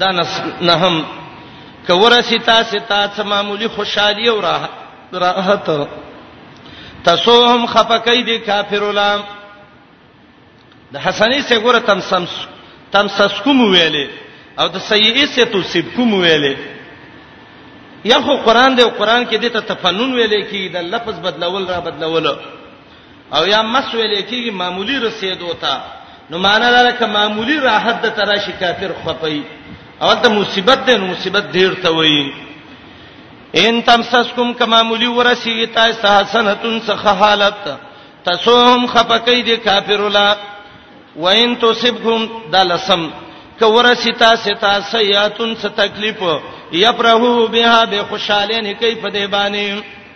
دا نس نه هم کورسی تاسو ته څه معمولی خوشحالي او راحت تاسو هم خپکې دي کافر ولام د حسنې سه ګوره تم سم تم سس کوم ویلې او د سیئه سه تو سب کوم ویلې یا خو قران دی او قران کې د ته تفنن ویلې کې د لفظ بدلول را بدلول او یا مس ویل کېږي معمولی رسیدو ته نو معنا دا ده ک معمولی راحت د تراشی کافر خپي او ته مصیبت ده نو مصیبت ډیر ته وایي ان تمسسکم کما ملي ورسیږي تاسو حسنتون څخه حالت تسوهم خپکې دي کافر لا وان تصبهم دلسم ک ورسی تاسو تاسو یاتون څخه تکلیف یفرحو بها به خوشاله نه کوي په دې باندې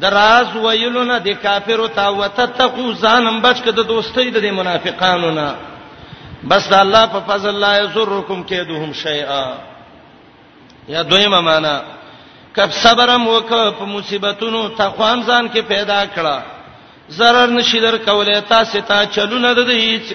دراز ویلونه د کافرو تا وتتقو ځانم بچ کده دوستۍ د منافقانو نه بس د الله په فضل لا یزرکم کیدهم شیئا یا دویمه معنا کب صبرم وک په مصیبتونو تقوام ځان کې پیدا کړه zarar نشي در کولای تاسو ته چلونه د هیڅ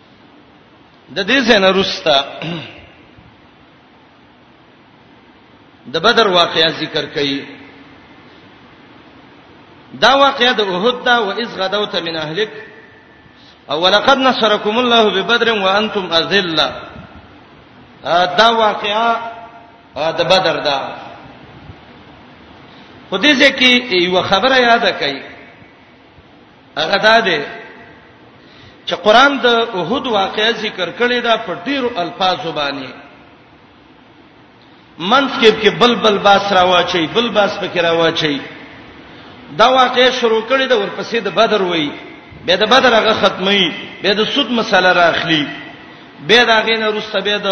د دې څنګه رستا د بدر واقعیا ذکر کړي دا واقعیا د احد دا و اذ غدوت من اهلک او ولقد نصرکم الله ببدر وانتم اذللا دا واقعیا د بدر دا خو دې ځکه یو خبره یاد کړئ هغه دا دی چې قران د احد واقعې ذکر کړي دا په ډیرو الفاظو باندې منځ کې کې بلبل باس راواچي بل باس پکې راواچي دا واقعې شروع کړي دا ورپسې د بدر وای به د بدر هغه ختمي به د سود مسله راخلي به دا غینه روسته به د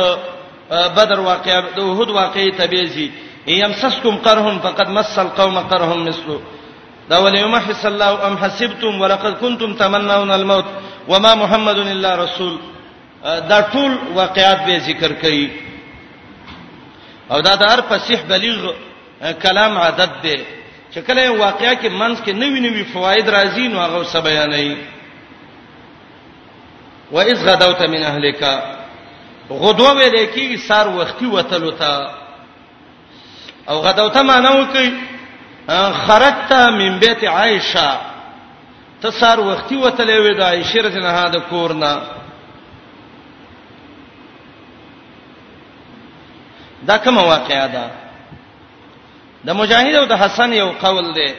بدر واقعې د احد واقعې تبيزي يمسسكم قرهم فقد مس القوم قرهم مثله دا ولې ما حس الله ام حسبتم ولقد كنتم تمنون الموت وما محمد الا رسول دا ټول واقعات به ذکر کړي او دا د هر فصیح بلیغ کلام عادت دی چې کله واقعیا کې منځ کې نوې نوې فواید راځي نو هغه څه بیانوي و اذ غدوت من اهلک غدوه ویل کیږي سار وختي وتلو ته او غدوته معنی وکي خرجت من بیت عائشه ته سار وختي وتلې وې د عائشه رضی الله عنها د کورنا دا کومه واقعیا ده د مجاهد او د حسن یو قول دی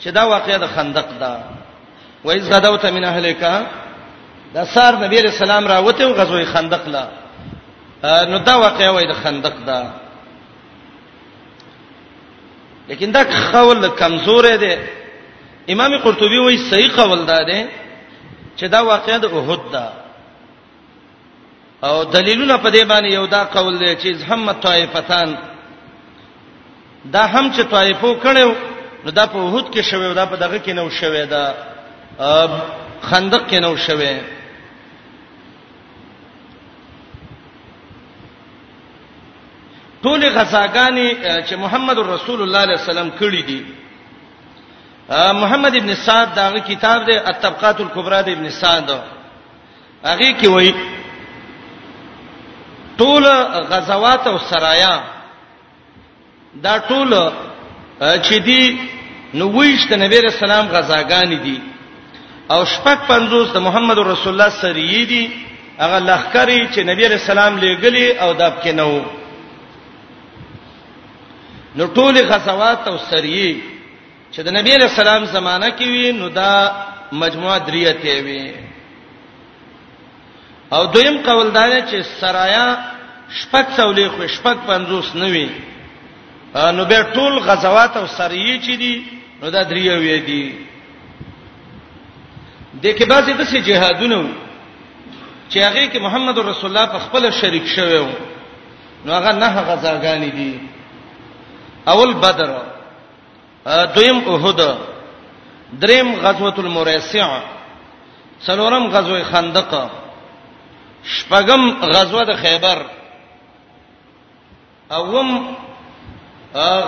چې دا واقعه د خندق ده وایز غدوت من اهلک دا سار نبی رسول الله راوته او غزوه خندق لا نو دا واقعه وای د خندق ده لیکن دا قول کمزور دی امام قرطبي وایي صحیح قول ده چې دا واقعه د احد ده او دلیلونه په دې باندې یو دا قول دی چې زحمت طائفتان دا هم چې طائفو کړو نو دا په وحود کې شوی دا په دغه کې نو شوی دا خندق کې نو شوی ټول غزاګانی چې محمد رسول الله علیه وسلم کړی دي محمد ابن سعد دا کتاب دی الطبقات الکبرى د ابن سعد هغه کې وایي ټول غزوات او سرايا دا ټول چې دی نو ویش د نبی رسول الله غزاګان دي او شپږ پنځوس د محمد رسول الله سریه دي هغه لخرې چې نبی رسول الله لېګلې او داب کې نو نو ټول غزوات او سریه چې د نبی له سلام زمانہ کې وی نو دا مجموعه دریته وی او دویم قول دا دی چې سرایا شپږ څولې خو شپږ پنځوس نه وی نو به ټول غزوات او سریه چې دي نو دا دریه وی دي د کې بعضې د سې جهادونه وی چې هغه کې محمد رسول الله په خپل شریک شوی و نو هغه نه غزاګانی دي اول بدر دویم احد دریم غزوه المریسع څلورم غزوه خندق شپږم غزوه د خیبر اوم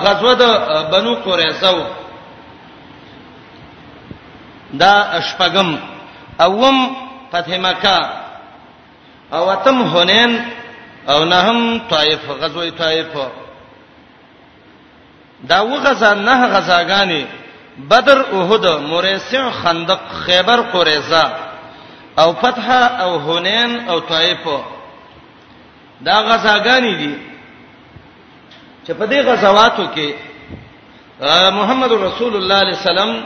غزوه د بنو قریظه دا شپږم اوم فتح مکه او اتم حنین او نهم طائف غزوه طائف دا وغزا نه غزاګانی بدر احد مریسع خندق خیبر قریظه او فتح او حنین او طائف دا غزاګانی دي چې په دې غزواتو کې محمد رسول الله علیه السلام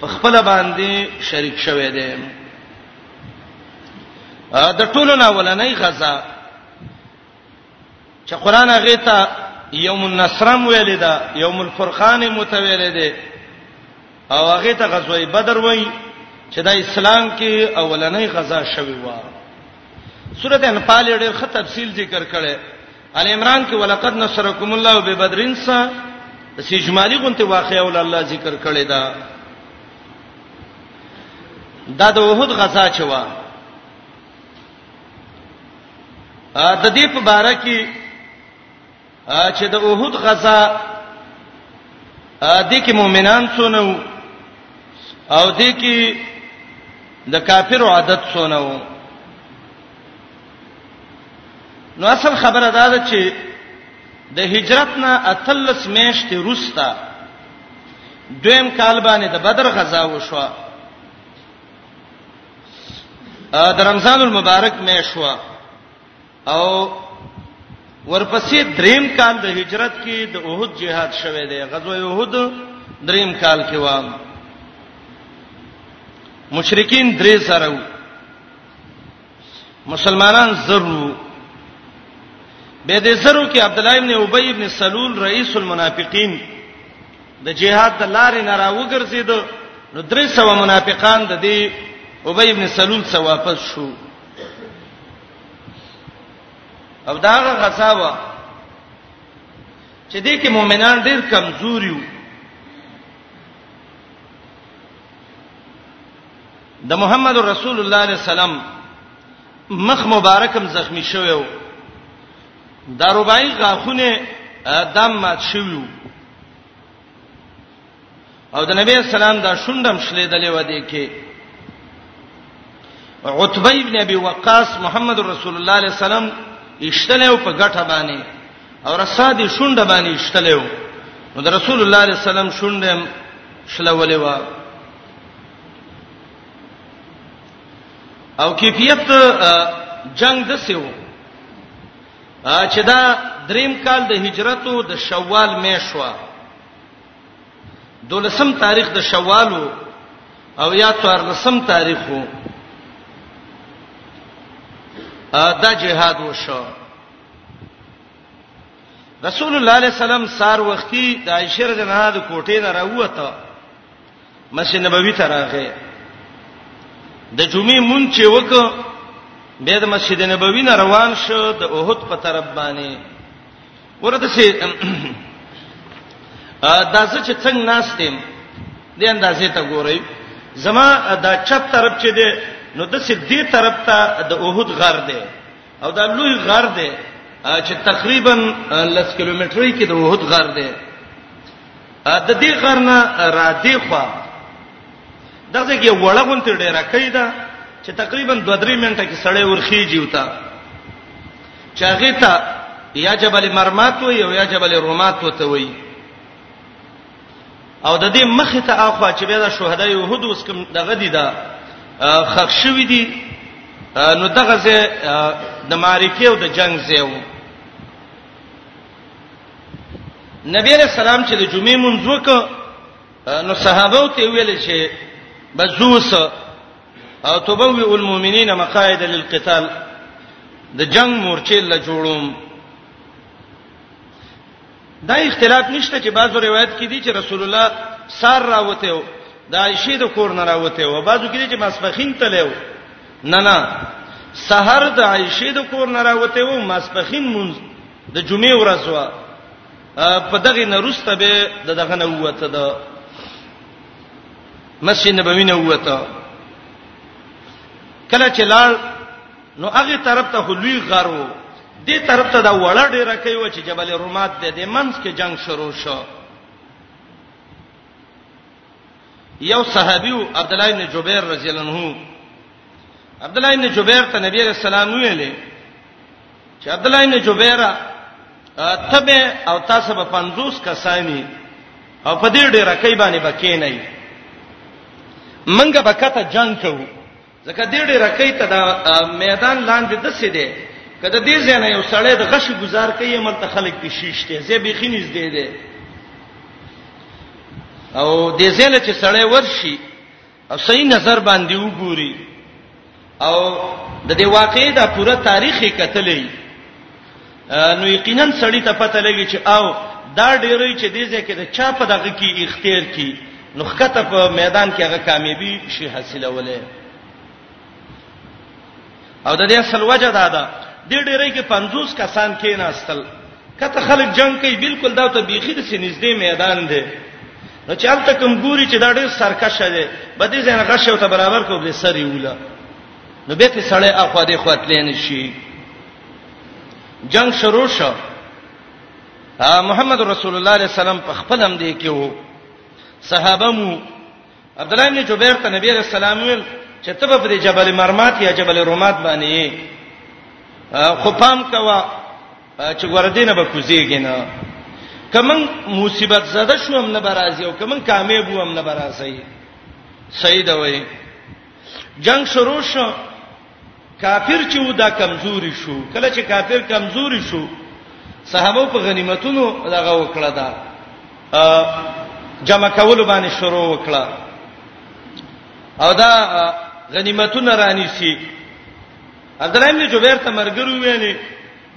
په خپل باندې شریک شوه دی د ټولو نه ولنې غزا چې قران هغه ته یوم النصرم ویل دا یوم الفرقان متویل دی او هغه ته غزوه بدر وای چې دا اسلام کې اولنۍ غزا شوی و سورته انفال ډېر ښه تفصیل ذکر کړي ال عمران کې ولقد نصرکم الله ببدرین سا چې اجمالی غونته واقعا ول الله ذکر کړي دا دا د وحود غزا چوا د دې په باره کې چې د اوحد غزا د کې مؤمنان څونه او د کې د کافرو عادت څونه وو نو اصل خبره دا ده چې د هجرت نه اتلس میاشتې روستا دویم کال باندې د بدر غزا وشوه د رمضان المبارک میشوا او ورپسې دریم کال د هجرت کې د احد جهاد شوه دی غزوه احد دریم کال کې وام مشرکین درې سره وو مسلمانان زرو به دې زرو کې عبد الله ابن ابي ابن سلول رئیس المنافقین د جهاد د لارې نه راوګرځید نو درې سو منافقان د دې ابی ابن سلول څخه واپس شو او دا هغه غصابه چې دې کې مؤمنان ډېر کمزوري وو د محمد رسول الله علیه السلام مخ مبارکم زخمی شوی و دا ربای غاخونه دم مات شوی و او د نبی اسلام دا شوندم شلې دلې و دي کې عتبه ابن ابي وقاص محمد رسول الله عليه السلام اشتله او په غټه باندې او رساد شوند باندې اشتله نو د رسول الله عليه السلام شوند شلولې و او کیفیت جنگ د سیو چې دا دریم کال د هجرتو د شوال میشوا دولسم تاریخ د شوالو او یا څوارلسم تاریخو دا جهاد وشو رسول الله علیه السلام سار وختي د عائشه رضی الله عنها د کوټې نه راووته مسجد نبوي ته راغی د جمعې مونږ چې وک به د مسجد نبوي نه روان شو د احد په طرف باندې ورته سي دا څه چې څنګه ناستم د اندازې ته ګورئ زما دا چپ طرف چې دی نو د سې دې طرف ته د احد غر دی او دا لوی غر دی چې تقریبا لس کیلومترۍ کې د احد غر دی د دې غرنه را دی خو دغه کې وړغون ته ډیره کیده چې تقریبا 2-3 منټه کې سړی ورخیږي وتا چاغه ته یا جبل مرمات وي او یا جبل رومات وته وي او د دې مخ ته اخوا چې بیا د شهدا یهود اوس کوم دغه دي دا خښ شوی دي نو دغه زه د معرکه او د جنگ زه نبی علیہ السلام چې د جمعې مونږ وکړ نو صحابه ته ویل چې بزوس او تبوی المؤمنین مقاعد للقتال د جنگ مورچې لا جوړوم دا اختلاف نشته چې بعضو روایت کې دي چې رسول الله سار راوته و د عائشه د کور نه راوته و بعضو کې دي چې مسبخین تلو نه نه سحر د عائشه د کور نه راوته و مسبخین مونږ د جمعې ورځ و په دغه نرسته به د دغه نه وته د مسجد نبوي نه وته کله چې لال نو هغه طرف ته لوی غارو دې طرف ته دا وړه ډیره کوي و چې جبل رومات دې د منځ کې جنگ شروع شو یو صحابي عبد الله بن جبیر رضی الله عنه عبد الله بن جبیر ته نبی رسول الله ویلې چې عبد الله بن جبیر تبه او تاسو به 50 کسانی او په دې ډېر کې باندې بکې نه وي منګه بکته جنگ کوو ځکه دې ډېر کې ته دا میدان لاندې د څه دی کله دې ځنه یو سړی د غشي گزار کوي مل ته خلک په شیشته زه به خینیز دی دی او دې ځله چې سړی ورشي او صحیح نظر باندې وګوري او د دې واقعې دا پوره تاریخ یې کتلې نو یقینا سړی ته پته لګی چې او دا ډیرې چې دې ځکه د چا په دغه کې اختیار کی نو خکته په میدان کې هغه کامیابی شي حاصلولې او د دې اصل وجه دا ده د ډېرې کې 50 کسان کې ناستل کته خلک جنگ کوي بالکل دا ته بیخي د سینځدې میدان دی نو چې هلته کوم ګوري چې دا ډېر سرکش دی بده ځنه غش او ته برابر کو بل سری وله نو به ته سړی اخو دې خوتلې نشي جنگ شروع شو محمد رسول الله صلی الله علیه وسلم په خپل هم دی کې وو صحابه مو عبد الله بن جبیر ته نبی علیہ السلام ویل چې ته په دې جبل مرمات یا جبل رومات باندې خو پام کوا چې وردینه به کوزیږي نه کمن مصیبت زده شو هم نه برازي او کمن کامیاب وو هم نه برازي سید وای جنگ شروع شو کافر چې و دا کمزوري شو کله چې کافر کمزوري شو صحابه په غنیمتونو دغه وکړه دا جمع کول باندې شروع وکړه او دا غنیمتونه رانی سي عبد الله ابن جبیر ته مرګرو ویلي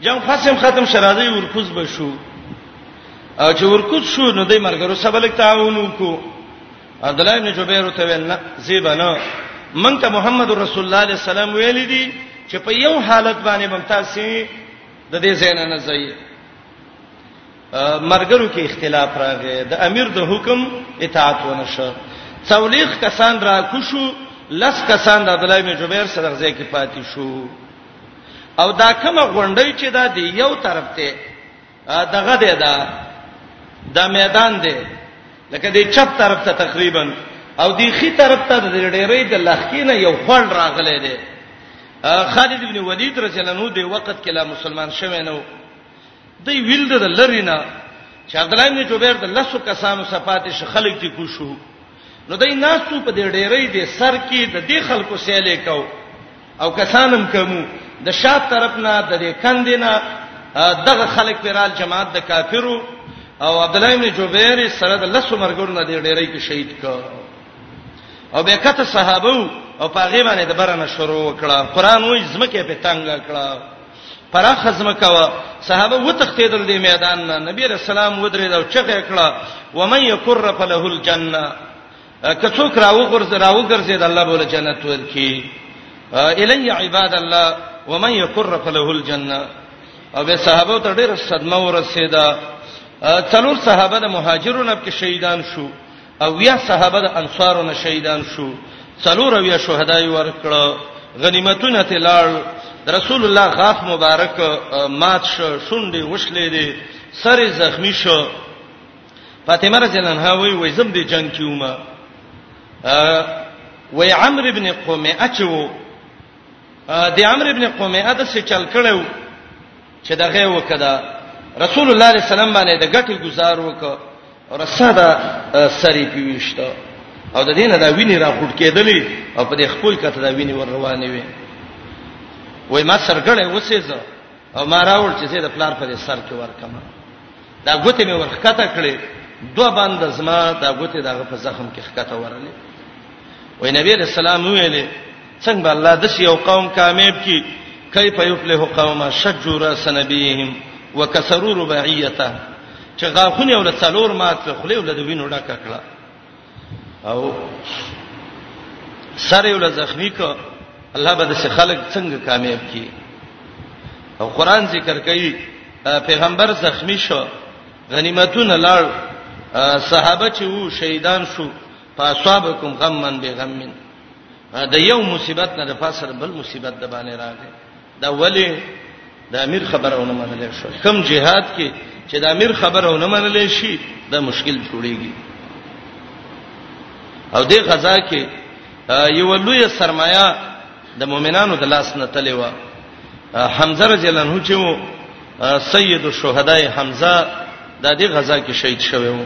جنگ خاصم ختم شرازي ورکوز بشو او چې ورکوز شو نو د مرګرو سبلک تعاون وکړو عبد الله بن جبیر ته ویل نه زیبنه مونږ ته محمد رسول الله علیه السلام ویل دي چې په یو حالت باندې ممتاز سي د دې زین نه ځي مرګرو کې اختلاف راغی د امیر د حکم اطاعت ونشو څولېخ کسان را کوشو لس کسان د عبد الله بن جبیر سره ځای کې پاتې شو او دا کومه غونډۍ چې دا دی یو طرف ته دغه دی دا دا میدان دی لکه د چپ طرف ته تقریبا او د خي طرف ته د ډېرې د لخکینه یو خړ راغلی دی خالد ابن ولید رضی الله عنه د وخت کې لا مسلمان شوی نو دی ویل د لرینا چې عبد الله ابن جبیر د لسو کسانو صفات شخلق دي کو شو نو دای ناسو په دې ډېرې دې سر کې د دې خلکو سیلې کو او کسانم کومو د شات طرف نه د دې کندینه دغه خلک پیرال جماعت د کافرو او عبد الله ابن جبیر سره د لسو مرګور نه دې ډېرې کې شهید کو او به کته صحابه او پاغه باندې د برنه شروع وکړه قران وې زمکه په تنګ کړه پراخه ځمکه وه صحابه وتښتېدل دې میدان نه نبی علیہ السلام ودرېد او چغه کړه ومن یکر فله الجنه که څوک راو غرز راو ګرځید الله بوله جنت ورکی الی عباد الله ومن یکر فله الجنه او به صحابه ته ډېر صدمه ورسېده څلور صحابه د مهاجرونو په شهیدان شو او یا صحابه د انصارو نه شهیدان شو څلور اویا شهدای ورکړه غنیمتونه ته لاړ رسول الله غاف مبارک مات شو شونډې وشلې دي سر زخمی شو فاطمه رضی الله عنها وی وې زم دي جنگ کیومه وی عمرو ابن قمیه چو د عمرو ابن قمیه د څه چل کړو چې دغه وکړه رسول الله صلی الله علیه وسلم باندې د ګټي گزار وکړه رساده سری پیوشته او د دینه دا ویني را خټ کېدلې او په دې خپل کته دا ویني ور روانې وي وای ما سرګړې وسېزه او ما راول چې زه د پلار په سر کې ورکم دا ګوتې مې ورخکته کړې دوه باند زما دا ګوتې دغه په زخم کې خکته ورلې وای نبی رسول الله ویلې څنګه الله د یو قوم کامیاب کی کیف یفلح قوم شجوا راس نبیهم وکسروا رباعیته چې غاخونه ول څلور مات کړ خله ول د وینو ډک کړه او سره ول زخمی ک الله به د خلک څنګه کامیاب کی او قران ذکر کوي پیغمبر زخمی شو غنیمتونه لاړ صحابه چې وو شهیدان شو فاصابکم غمن بغمن د یو مصیبت نه د فسر بل مصیبت د باندې راغی دا ولی د امیر خبره ونه منل شو کم جهاد کې چې د امیر خبره ونه منل شي دا مشکل جوړیږي او دې غزا کې یو لوی سرمایا د مؤمنانو د لاس نه تلې و حمزه رضی الله عنه چې سید الشهداء حمزه د دې غزا کې شهید شوی و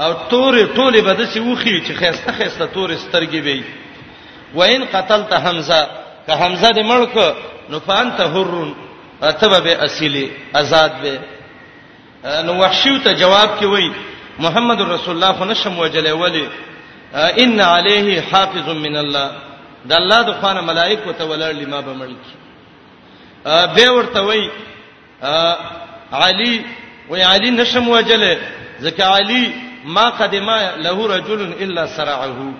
او تورې ټولې به دسی وخی چې خيسته خيسته تورې سترګې وي وان قتلت حمزه که حمزه دې ملک نو فانت حرن اتبه به اصلي آزاد به نو وحشیو ته جواب کې وای محمد رسول الله خو نشم وجلې ولی ان علیه حافظ من الله د الله د خوانه ملائکه ته ولر لما به ملک به ورته وای علی وی علی نشم وجله ځکه علی ما قدمه له رجل الا سرعه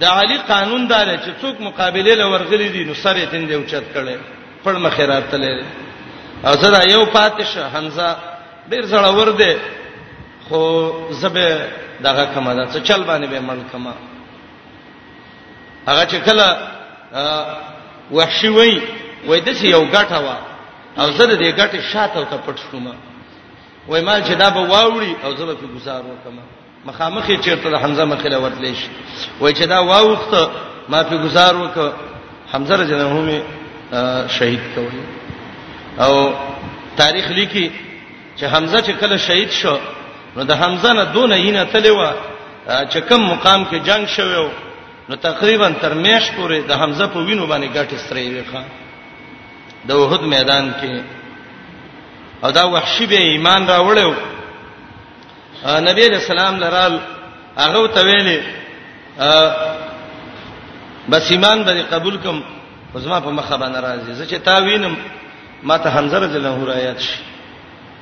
د علی قانون دار چې څوک مقابله له ورغلي دي نو سره تند یو چت کړي پړ مخیرات تللی او زړه یو پاتش حمزه ډیر زړه ور دی خو زبه دغه کما ده څه چل باندې به مل کما هغه چې کله وحشي وای وای د یو غټه وا او زه د دې ګټه شاته او ته پټ شوم وای مال چې دا به واوړي او زه به په گزار وکم مخامخې چیرته د حمزه مخې له ورتلې شي وای چې دا واوخته ما په گزار وک حمزه رجنه هم شهید کول او تاریخ لیکي چې حمزه چې کله شهید شو نو د حمزه نه دونه یینه تلوا چې کم مقام کې جنگ شوو نو تقریبا تر میش پورې د حمزه په وینو باندې ګټه سره ویخه د وحد میدان کې او دا وحشي به ایمان راوړیو نبی علیہ السلام لرال هغه ته ویلې بس ایمان به قبول کوم زما په مخه باندې راځي زه چې تا وینم ما ته حمزه رضی الله عنه آیات شي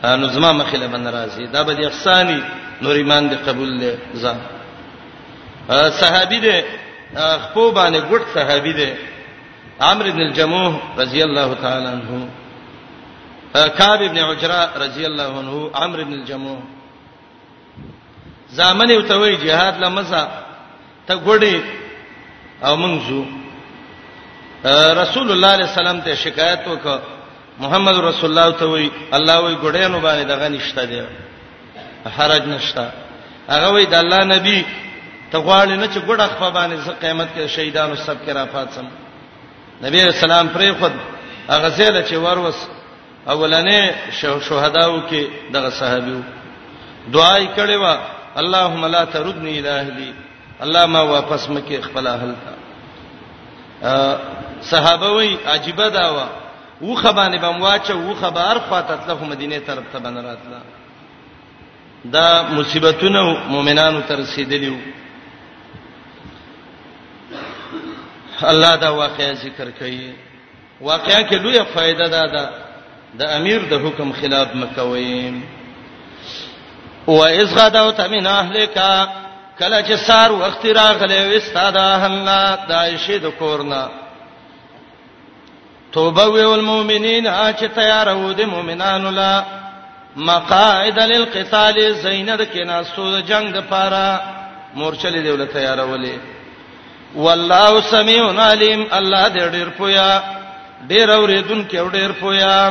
نو زما مخه له باندې راځي دا به احسانی نور ایمان دې قبول لې ځه صحابي دې خپو باندې ګډ صحابي دې عمرو بن الجموح رضی الله تعالی عنہ کعب ابن عجرا رضی الله عنه عمرو ابن الجموع زامن یو توي jihad لمزه ته ګړي او منځو رسول الله علیه السلام ته شکایت وکړه محمد رسول الله ته وی الله وی ګړې نو باندې دغه نشته دی حرج نشته هغه وای د الله نبی ته غواړي نه چې ګډه خپل باندې ز قیامت کې شهیدانو سب کې رافات سم نبی رسول الله پرې خود هغه زیاده چې وروس اولنې شهداو کې دغه صحابیو دعای کړي وا اللهم لا تردنی الی اهلی الله ما واپس مکه خپل اهل ته صحابه وی عجیب دا وا و خبانه بم واچ و خبر خاطت له مدینه طرف ته بنراتله دا مصیبتونه مؤمنانو تر رسیدلیو الله دا واقعا ذکر کوي واقعا کې لوی فائدہ ده دا د امیر د حکم خلاف مکوي و اذ غدوت من اهلک کله چې سار وخت راغله وستا د اهلنا د عائشه د کورنا توبه ویو المؤمنین چې تیارو د مؤمنانو لا مقاعد للقتال زینت کې ناسو د جنگ د پاره مورچلې دی ول تیارولې والله سمیع علیم الله دې ډیر پویا ډیر اوریدون کې ډیر پویا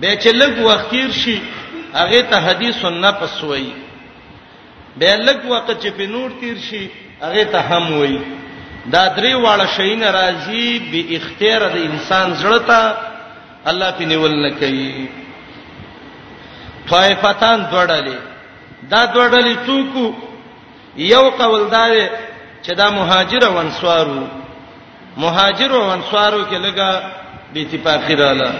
به چې لږ وخت تیر شي هغه ته حدیث النفس وایي به لږ وخت چې په نور تیر شي هغه ته هم وایي دا درې واړه شي ناراضي به اختیار د انسان زړه ته الله په نیول نه کوي طائفتان دوړلې دا دوړلې څوک یو قول دا دی چې دا مهاجر او انصارو مهاجر او انصارو کې لګه به اتفاقی رااله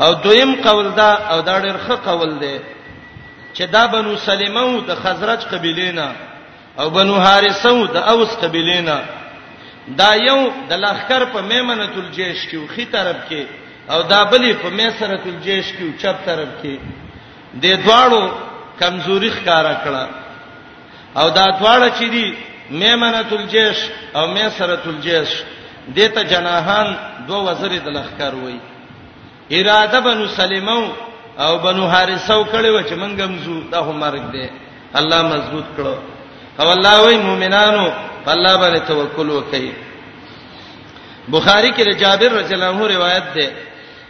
او دویم قول دا او دا ډېر ښه قول دی چې دا بنو سلمه او د خزرج قبیله نه او بنو حارثه او د اوس قبیله نه دا یو د لخر په میمنه تل جیش کې خي طرف کې او دا بلی په میسره تل جیش کې چپ طرف کې د دواړو کمزوري ښکارا کړه او دا دواړه چې دي میمنه الجیش او میسره الجیش دته جناحان دو وزر د لخر وای اراده بنو سلیمو او بنو حارثو کړي و چې منګه مزو د مرګ دی الله مضبوط کړو او الله وای مؤمنانو الله باندې توکل وکړئ بخاری کې جابر رضی الله عنه روایت ده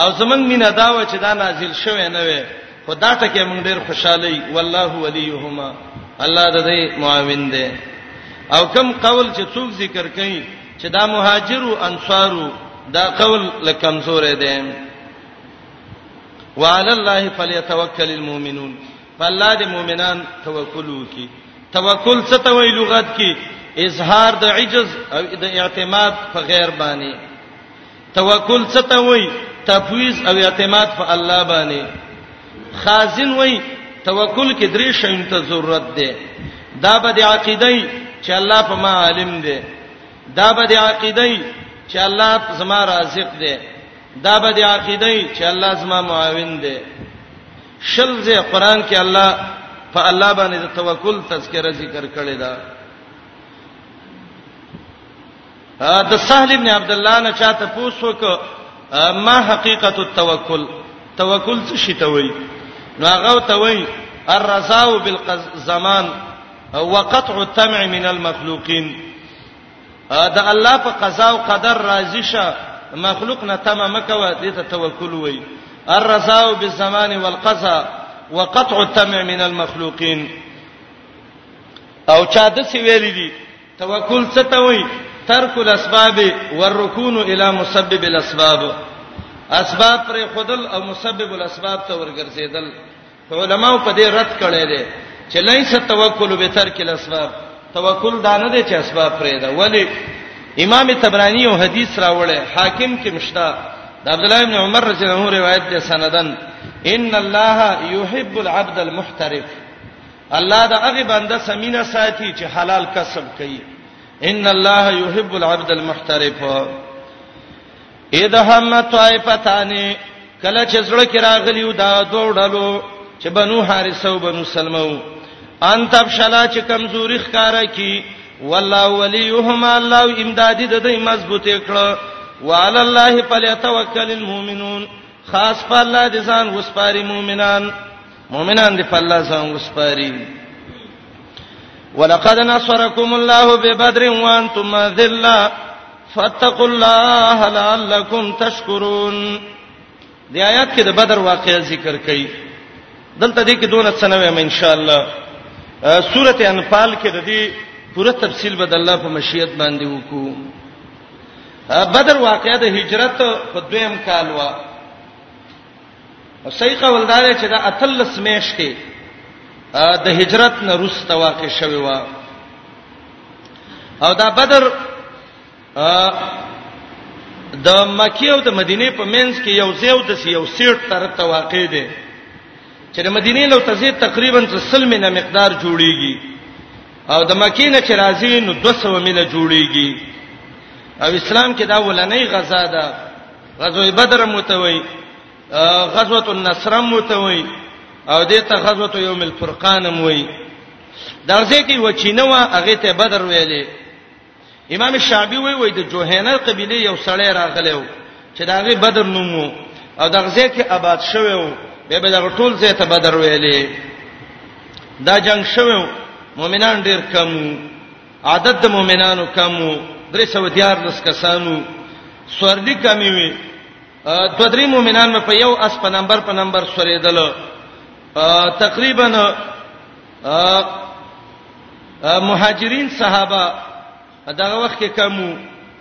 او زمنګ مینا دا و چې دا نازل شوه نه وي خو دا ټکه موږ ډیر خوشاله یو والله ولیهما الله د دې معاون دی او کم قول چې څوک ذکر کوي چې دا مهاجر او انصارو دا قول لکمزور دی وعلى الله فليتوكل المؤمنون فالله دې مؤمنان توکل وکي توکل څه ته وی لغت کې اظهار د عجز او د اعتماد په غیر باندې توکل څه ته وای تفویض او اعتماد په الله باندې خازن وای توکل کې درې شین ته ضرورت ده دا به د عقیده چې الله په ما عالم ده دا به د عقیده چې الله زما رازق ده دا به د عقیده چې الله زما معاون ده شل زه قران کې الله په الله باندې د توکل تذکرہ ذکر کړی دا د سهل ابن عبد الله نه چاته پوښتنه وکړه ما حقیقت التوکل توکل څه شي ته وای نو هغه ته وای الرضا بالزمان وقطع الطمع من المخلوقين دا الله په قضا او قدر راضي شه مخلوق نه تمه مکوه دې ته توکل وای الرضا بالزمان والقضا وقطع الطمع من المخلوقين او چا د سی ویل دي توکل څه ته وایي ترک الاسباب والركون الى مسبب الاسباب اسباب پر خودل او مسبب الاسباب ته ورګرځیدل علماء په دې رد کړي دي چې لیس توکل به ترک الاسباب توکل دا نه دی چې اسباب پرې ده ولی امام تبرانی یو حدیث راوړی حاکم کې مشتا د عبد الله بن عمر رضی الله عنه روایت ده سندن ان الله يحب العبد المحترف الله د هغه بنده سمینه ساتي چې حلال کسب کوي ان الله يحب العبد المحترف اذا هم طائفتان کله چې زړه کې راغلی و دا دوه ډلو چې بنو حارثه او بنو سلمو ان تب شلا چې کمزوري ښکارا کی والله وليهما الله امدادي د دې مضبوطه کړه وعلى الله فليتوکل المؤمنون خاص په الله دي ځان وسپاري مؤمنان مؤمنان دی په الله ځان وسپاري ولقد نصرکم الله ببدر وانتم ذلہ فاتقوا الله لعلکم تشکرون دی آیات کې د بدر واقعې ذکر کړي دلته دې کې دونه څه نه وایم ان شاء الله سوره انفال کې د دې پوره تفصیل به د الله په مشیت باندې وکړو بدر واقعې د هجرت په دویم کال وه او صحیح قول دا دی چې دا اتلس میاشتې د هجرت نه روسته واقع شوی و او دا بدر د مکی او د مدینه په منځ کې یو زیو د یو سیټ تر ته واقع دی چې د مدینه له تزید تقریبا 30 مینه مقدار جوړیږي او د مکی نه چې راځي نو 200 مینه جوړیږي او اسلام کې دا ولنې غزا ده غزوه بدر متوي غزوه النصر متوي او دته غزوه یوم الفرقان موي درځه کې وچینه وا هغه ته بدر ویلې امام شعبي وی وی د جوهینه قبيله یو سړی راغلی و چې دا غي بدر نومو او دغه ځای کې آباد شوی و به به دغه ټول ځای ته بدر ویلې دا جنگ شوی مؤمنان ډیر کم عدد د مؤمنانو کمو 314 کسانو سورلی کمی وی دو درې مؤمنان په یو اس په نمبر په نمبر سورېدل تقریبا مهاجرین صحابه دغه وخت کې کمو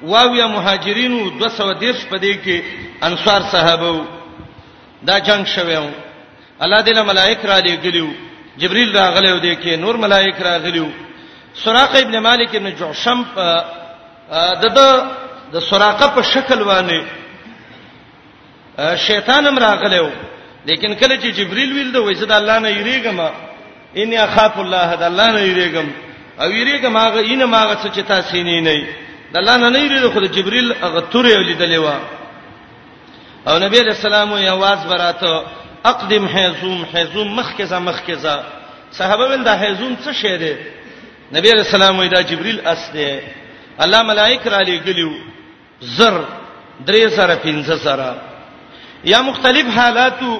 واویا مهاجرینو 210 په دې کې انصار صحابه دا جنگ شوه الله دې له ملائک را لېګلیو جبريل راغلی و دې کې نور ملائک راغلیو سراقه ابن مالک ابن جعشم په دغه د سراقه په شکل باندې شیطان هم راغلی و لیکن کله چې جبريل ویل دا وېزه د الله نه یریګم ان اخاف الله د الله نه یریګم او یریګم هغه ان ماغه څه چې تاسو نه نه د الله نه نه یریګم خو جبريل هغه تورې ولیدلې و او نبی علیہ السلام یې आवाज براته اقدم حیزوم حیزوم مخکې ځه مخکې ځه صحابه ول دا حیزوم څه شی دی نبی علیہ السلام وی دا جبرئیل اس دی الله ملائک را لګلیو زر درې سره پنځه سره یا مختلف حالاتو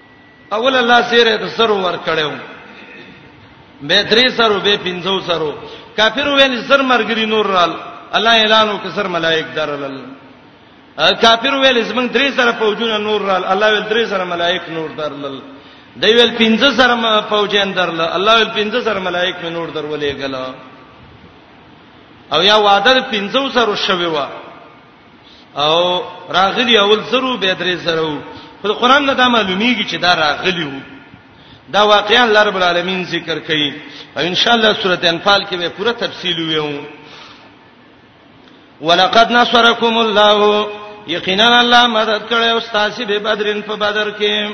اول الله سره د سر ور کړو به درې سره به پنځو سره کافر ویل سر مرګري نور رال الله اعلان وکړ سر ملائک درلل کافر ویل زمنګ درې سره فوجونه نور رال الله ویل درې سره ملائک نور درلل دی ویل پنځه سره فوجین درل الله ویل پنځه سره ملائک مې نور درولې غلا او یا وعده پنځو سره شوی و او راغلی اول زرو به درې زرو خو قرآن نه دا معلومیږي چې دا راغلی وو دا واقعا الله رب العالمین ذکر کوي او ان شاء الله سوره انفال کې به پوره تفصیل ویو ولقد نصرکم الله یقینا الله مدد کړو استاد به بدرن په بدر کې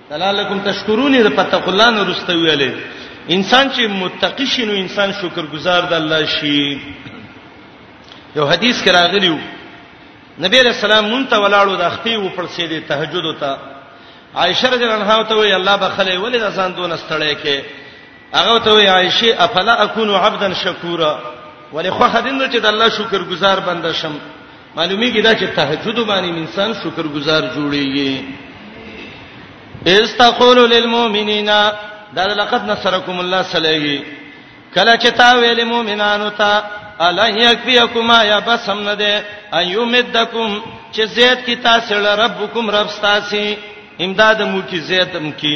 دلالکم تشکرون د پتق الله نه رسته ویلې انسان چې متقی شي نو انسان شکرګزار د الله شي یو حدیث کې راغلیو نبی رسول الله مونږ ته ولاړو د اختی و پر سیدې تهجد وتا عائشه رضی الله عنها ته وی الله بخله ولې د ځان دون استړې کې هغه ته وی عائشه افلا اكون عبدا شکورا ولې خو خدین چې د الله شکرګزار بنده شم معلومیږي دا چې تهجد باندې انسان شکر گزار جوړیږي استقول للمؤمنین دا لقد نصرکم الله صلیږي کله چې تا ویل مؤمنانو ته الا یکفیکم یا بس هم نه ده ایومدکم چې زید کی تاسو له ربکم رب تاسو امداد مو کی زید هم کی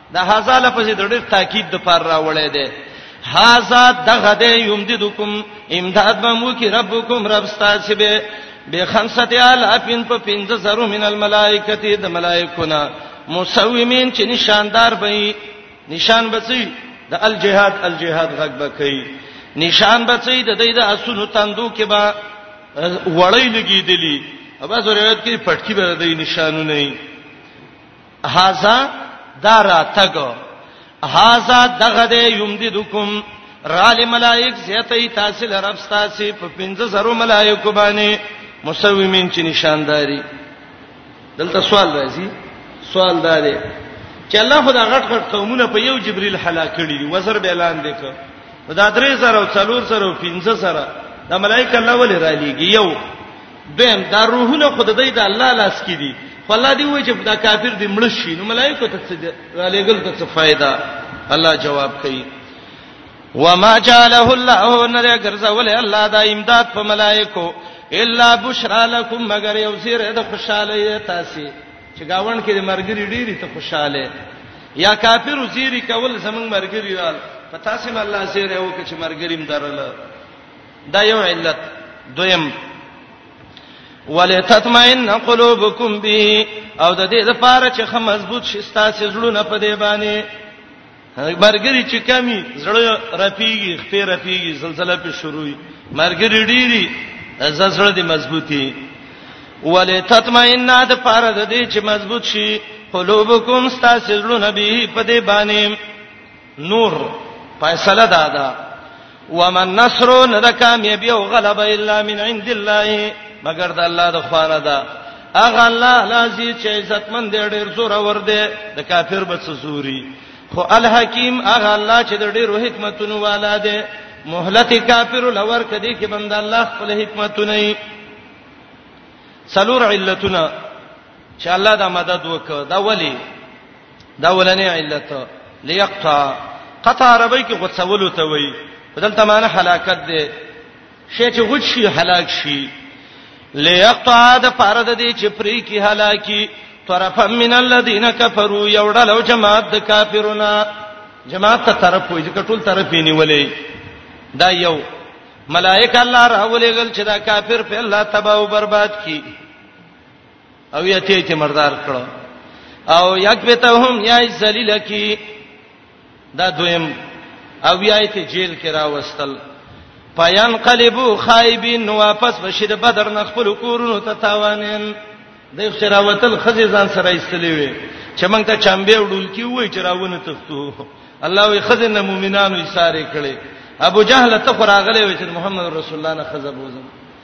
دا هاذا لفظ د ډېر تاکید د پر راوړې ده هاذا دغه دې یمددکم امداد به مو کې ربکم رب ستاسو به به خمسه الافین په 15000 من الملائکه د ملائکونه مسومین چې نشاندار به نشان بچي د الجهاد الجهاد غږ بکې نشان بچي د دې د اسونو تندو کې با وړې لګې دي ابا زوریات کې پټکی به د نشانونه نه هاذا دا راتګ هاذا دغه دې یمددکم رال ملائک زیتای تاسو لرب تاسو په 15000 ملائکه باندې مسومین چې نشانداری دلته سوال راځي سوال دا دی چې الله خدای غټ غټ قومونه په یو جبريل هلاک کړی دي وزر به اعلان وکړ دا درې زره او څلور زره او پنځه زره د ملائکه الله ولې را لېږي یو دیم دا روحونه خود دای د الله لاس کې دي خو الله دی وایي چې دا کافر دی مړ شي نو ملائکه ته څه لګل ته څه فائدہ الله جواب کوي وما جعله الله نذ غرزول الله دا امداد په ملائکو الا بشرا لكم مگر یو زیر د خوشاله تاسو چې گاون کې د مرګري ډیری ته خوشاله یا کافر زیری کول زمنګ مرګري وال پتا سم الله زیر یو کې چې مرګریم درل دا یو علت دویم ولتطمئن قلوبکم به او د دې لپاره چې خه مضبوط شي ستاسو زړونه په دې باندې مرګري چې کمی زړه رپیږي خپې رپیږي زلزلہ په شروعي مرګري ډيري زړه دې مضبوطي ولتطمئن د پاره د دې چې مضبوط شي قلوبکم استاسلون به په دې باندې نور فیصله دا ده ومن نصر نه د کامیابی او غلبه الا من عند الله مگر د الله د خوانه ده اغه الله لازی چې عزتمن دی ډیر زور ور دی د کافر بس زوري خو الحکیم اغه الله چې د ډیرو حکمتونو والا دی مهلت کافر لور کدی کې بند الله خپل حکمتونه یې سلور علتونه چې الله دا مدد وکړه دا ولی دا ولنې علت ليقطع قطع عربی کې غوڅولو ته وایي دلته معنی هلاکت دی شي چې غوڅ شي هلاک شي ليقطع د پاره د دې چې پرې کې هلاکی طرف من الذين كفروا يوړل او جماعت د کافرونو جماعت ته طرف وي چې ټول طرف یې نیولې دا یو ملائکه الله راولېګل چې دا کافر په الله تباہ او برباد کی او یا ته ته مردار کړو او یکبتهم یا ذلیل کی دا دویم او یا ته جیل کې راوستل پایان قلبو خایبین واپس بشید بدر نه خپل کورونو ته تاوانین د خراوتل خزې ځان سره ایستلې وي چې موږ ته چمبه وډول کی وای چې راونه تختو الله وی خزې نه مؤمنانو یې ساره کړي ابو جهل ته خراغله وي چې محمد رسول الله نه خزه بوزم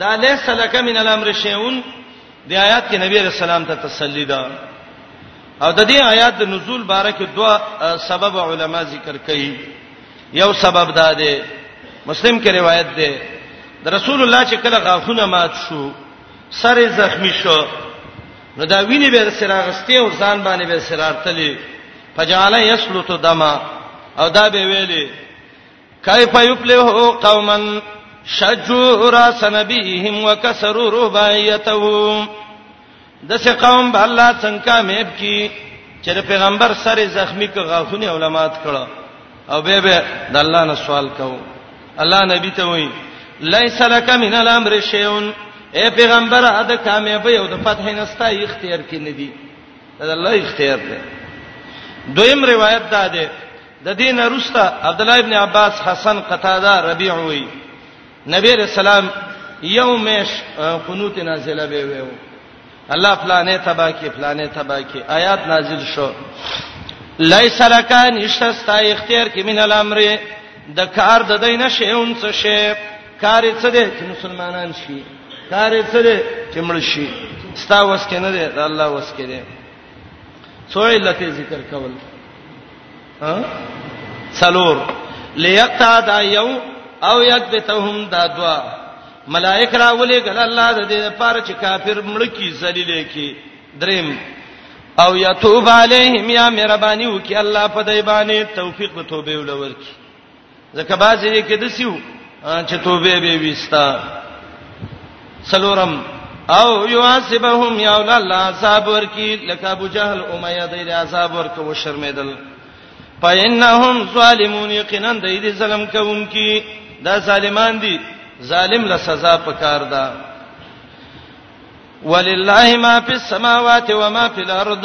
دا لیس لک من الامر شیئون د آیات کې نبی رسول الله ته تسلی ده او د دې آیات د نزول باره کې دوا سبب علما ذکر کړي یو سبب دا دی مسلم کې روایت ده د رسول الله چې کله غاښونه مات شو سر زخمی شو نو دا ویني به سره غستې او ځان باندې به سره ارتلې فجعل یسلط دما او دا به ویلې کیف یفلح قوما شجوا راس نبیهم وکسروا رباعیته دسه قوم به الله څنګه کامیاب کی چې پیغمبر سره زخمی کو غاښونه علماات کړه او به به د الله نه سوال کو الله نبی ته وایي لیس لک من الامر شیئون اے پیغمبر اده کامیابی او د فتح نستا اختیار کې ندی دا الله اختیار دی دویم روایت دا ده د دین وروسته عبد الله ابن عباس حسن قتاده ربيع وی نبی رسول الله یومش قنوت نازله به ویو الله فلانه تبا کی فلانه تبا کی آیات نازل شو لیس لک نشستا اختیار کی من الامر د کار د دینه شیون څه شی کار څه دی چې مسلمانان شي کار څه دی چې مړ شي ستا وس کې نه دی الله وس کې دی څو علت ذکر کول سلور ليقطع دا یو او یکبتهم دا دوا ملائک را ولې ګل الله د دې لپاره چې کافر ملکی ذلیل کی دریم او یتوب علیهم یا مهربانی وکي الله په دای باندې توفیق به توبه ولور کی ځکه بعضی یې کې دسیو چې توبه به وستا سلورم او یواسبهم یا ول الله عذاب ورکی لکه ابو جهل امیه د عذاب ورک و شرمیدل فإنهم ظالمون یقینا د دې ظلم کوونکی دا ظالمان دي ظالم له سزا پکار ده ولله ما فی السماوات و ما فی الارض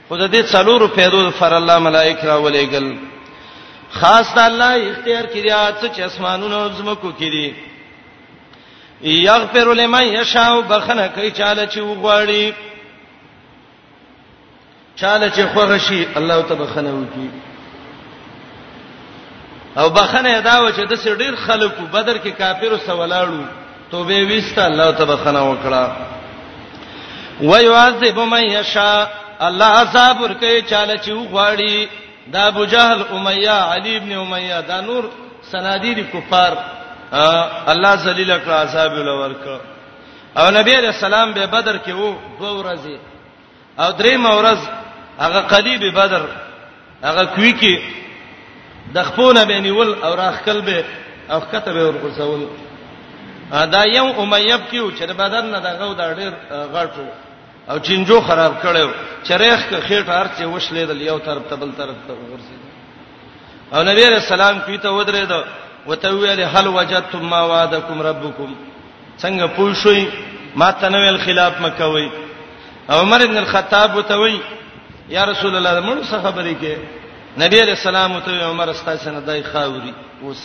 خو د دې څلورو پیدو فر الله ملائک را ولېګل خاص د الله اختیار کړی چې چ اسمانونو او زمکو کړی یغفر لمن یشاء بخنه کوي چاله چې وغواړي چاله چې خوغه شي الله ته بخنه وکي او بخنه دا و چې د سړي ډیر خلکو بدر کې کافرو سوالالو توبه وست الله تبخنا وکړه ويعذب من يشاء الله عذاب ورکه چاله چې وغواړي دا ابو جهل امیہ علی ابن امیہ دا نور سنادید کفار الله ذلیل کړه عذاب ولور کړه او نبی علیہ السلام به بدر کې وو دوه ورځې او درې مورز هغه قلیب بدر هغه کوي کې د خپونه به نیول او راخکل به او کته به ورغسول دا یو امیب کیو چې د بدن نه دغه د ډېر غټو او چنجو خراب کړو چرېخ کې خېټه ارڅه وشلې د یو طرف ته بل طرف ته ورسېد او نبی رسول الله کوي ته ودرېد وته ویل هل وجدتم ما وعدکم ربکم څنګه پوه شوي ما ته نو ویل خلاف مکوي عمر ابن الخطاب وتوي یا رسول الله موږ څه خبرې کې نبی علیہ السلام ته عمر استاسه نه دای خاوري اوس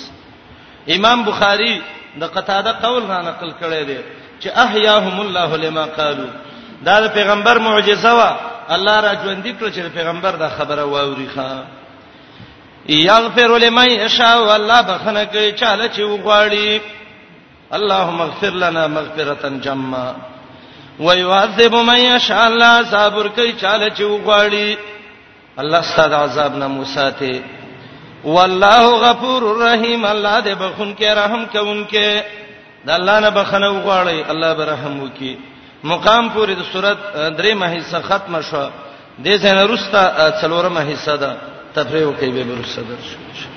امام بخاری د قتاده قول را نقل کړی دی چې احیاهم الله لما قالو دا د پیغمبر معجزه وا الله را ژوند کړ چې پیغمبر دا خبره واوري ښا یغفر لمن یشاء والله بخنه کوي چاله چې وغواړي اللهم اغفر لنا مغفرة جما ويعذب من يشاء الله صبر کوي چاله چې وغواړي الله ستاسو عذاب نه موساته والله غفور الرحیم الله دې بخون کې رحم کوونکې د الله نه بخنه وغواړي الله به رحم وکي مقام پورې د صورت درې مهیسه ختمه شو د زین رستا څلورمه حصہ ده تفریح کوي به ورسره درشو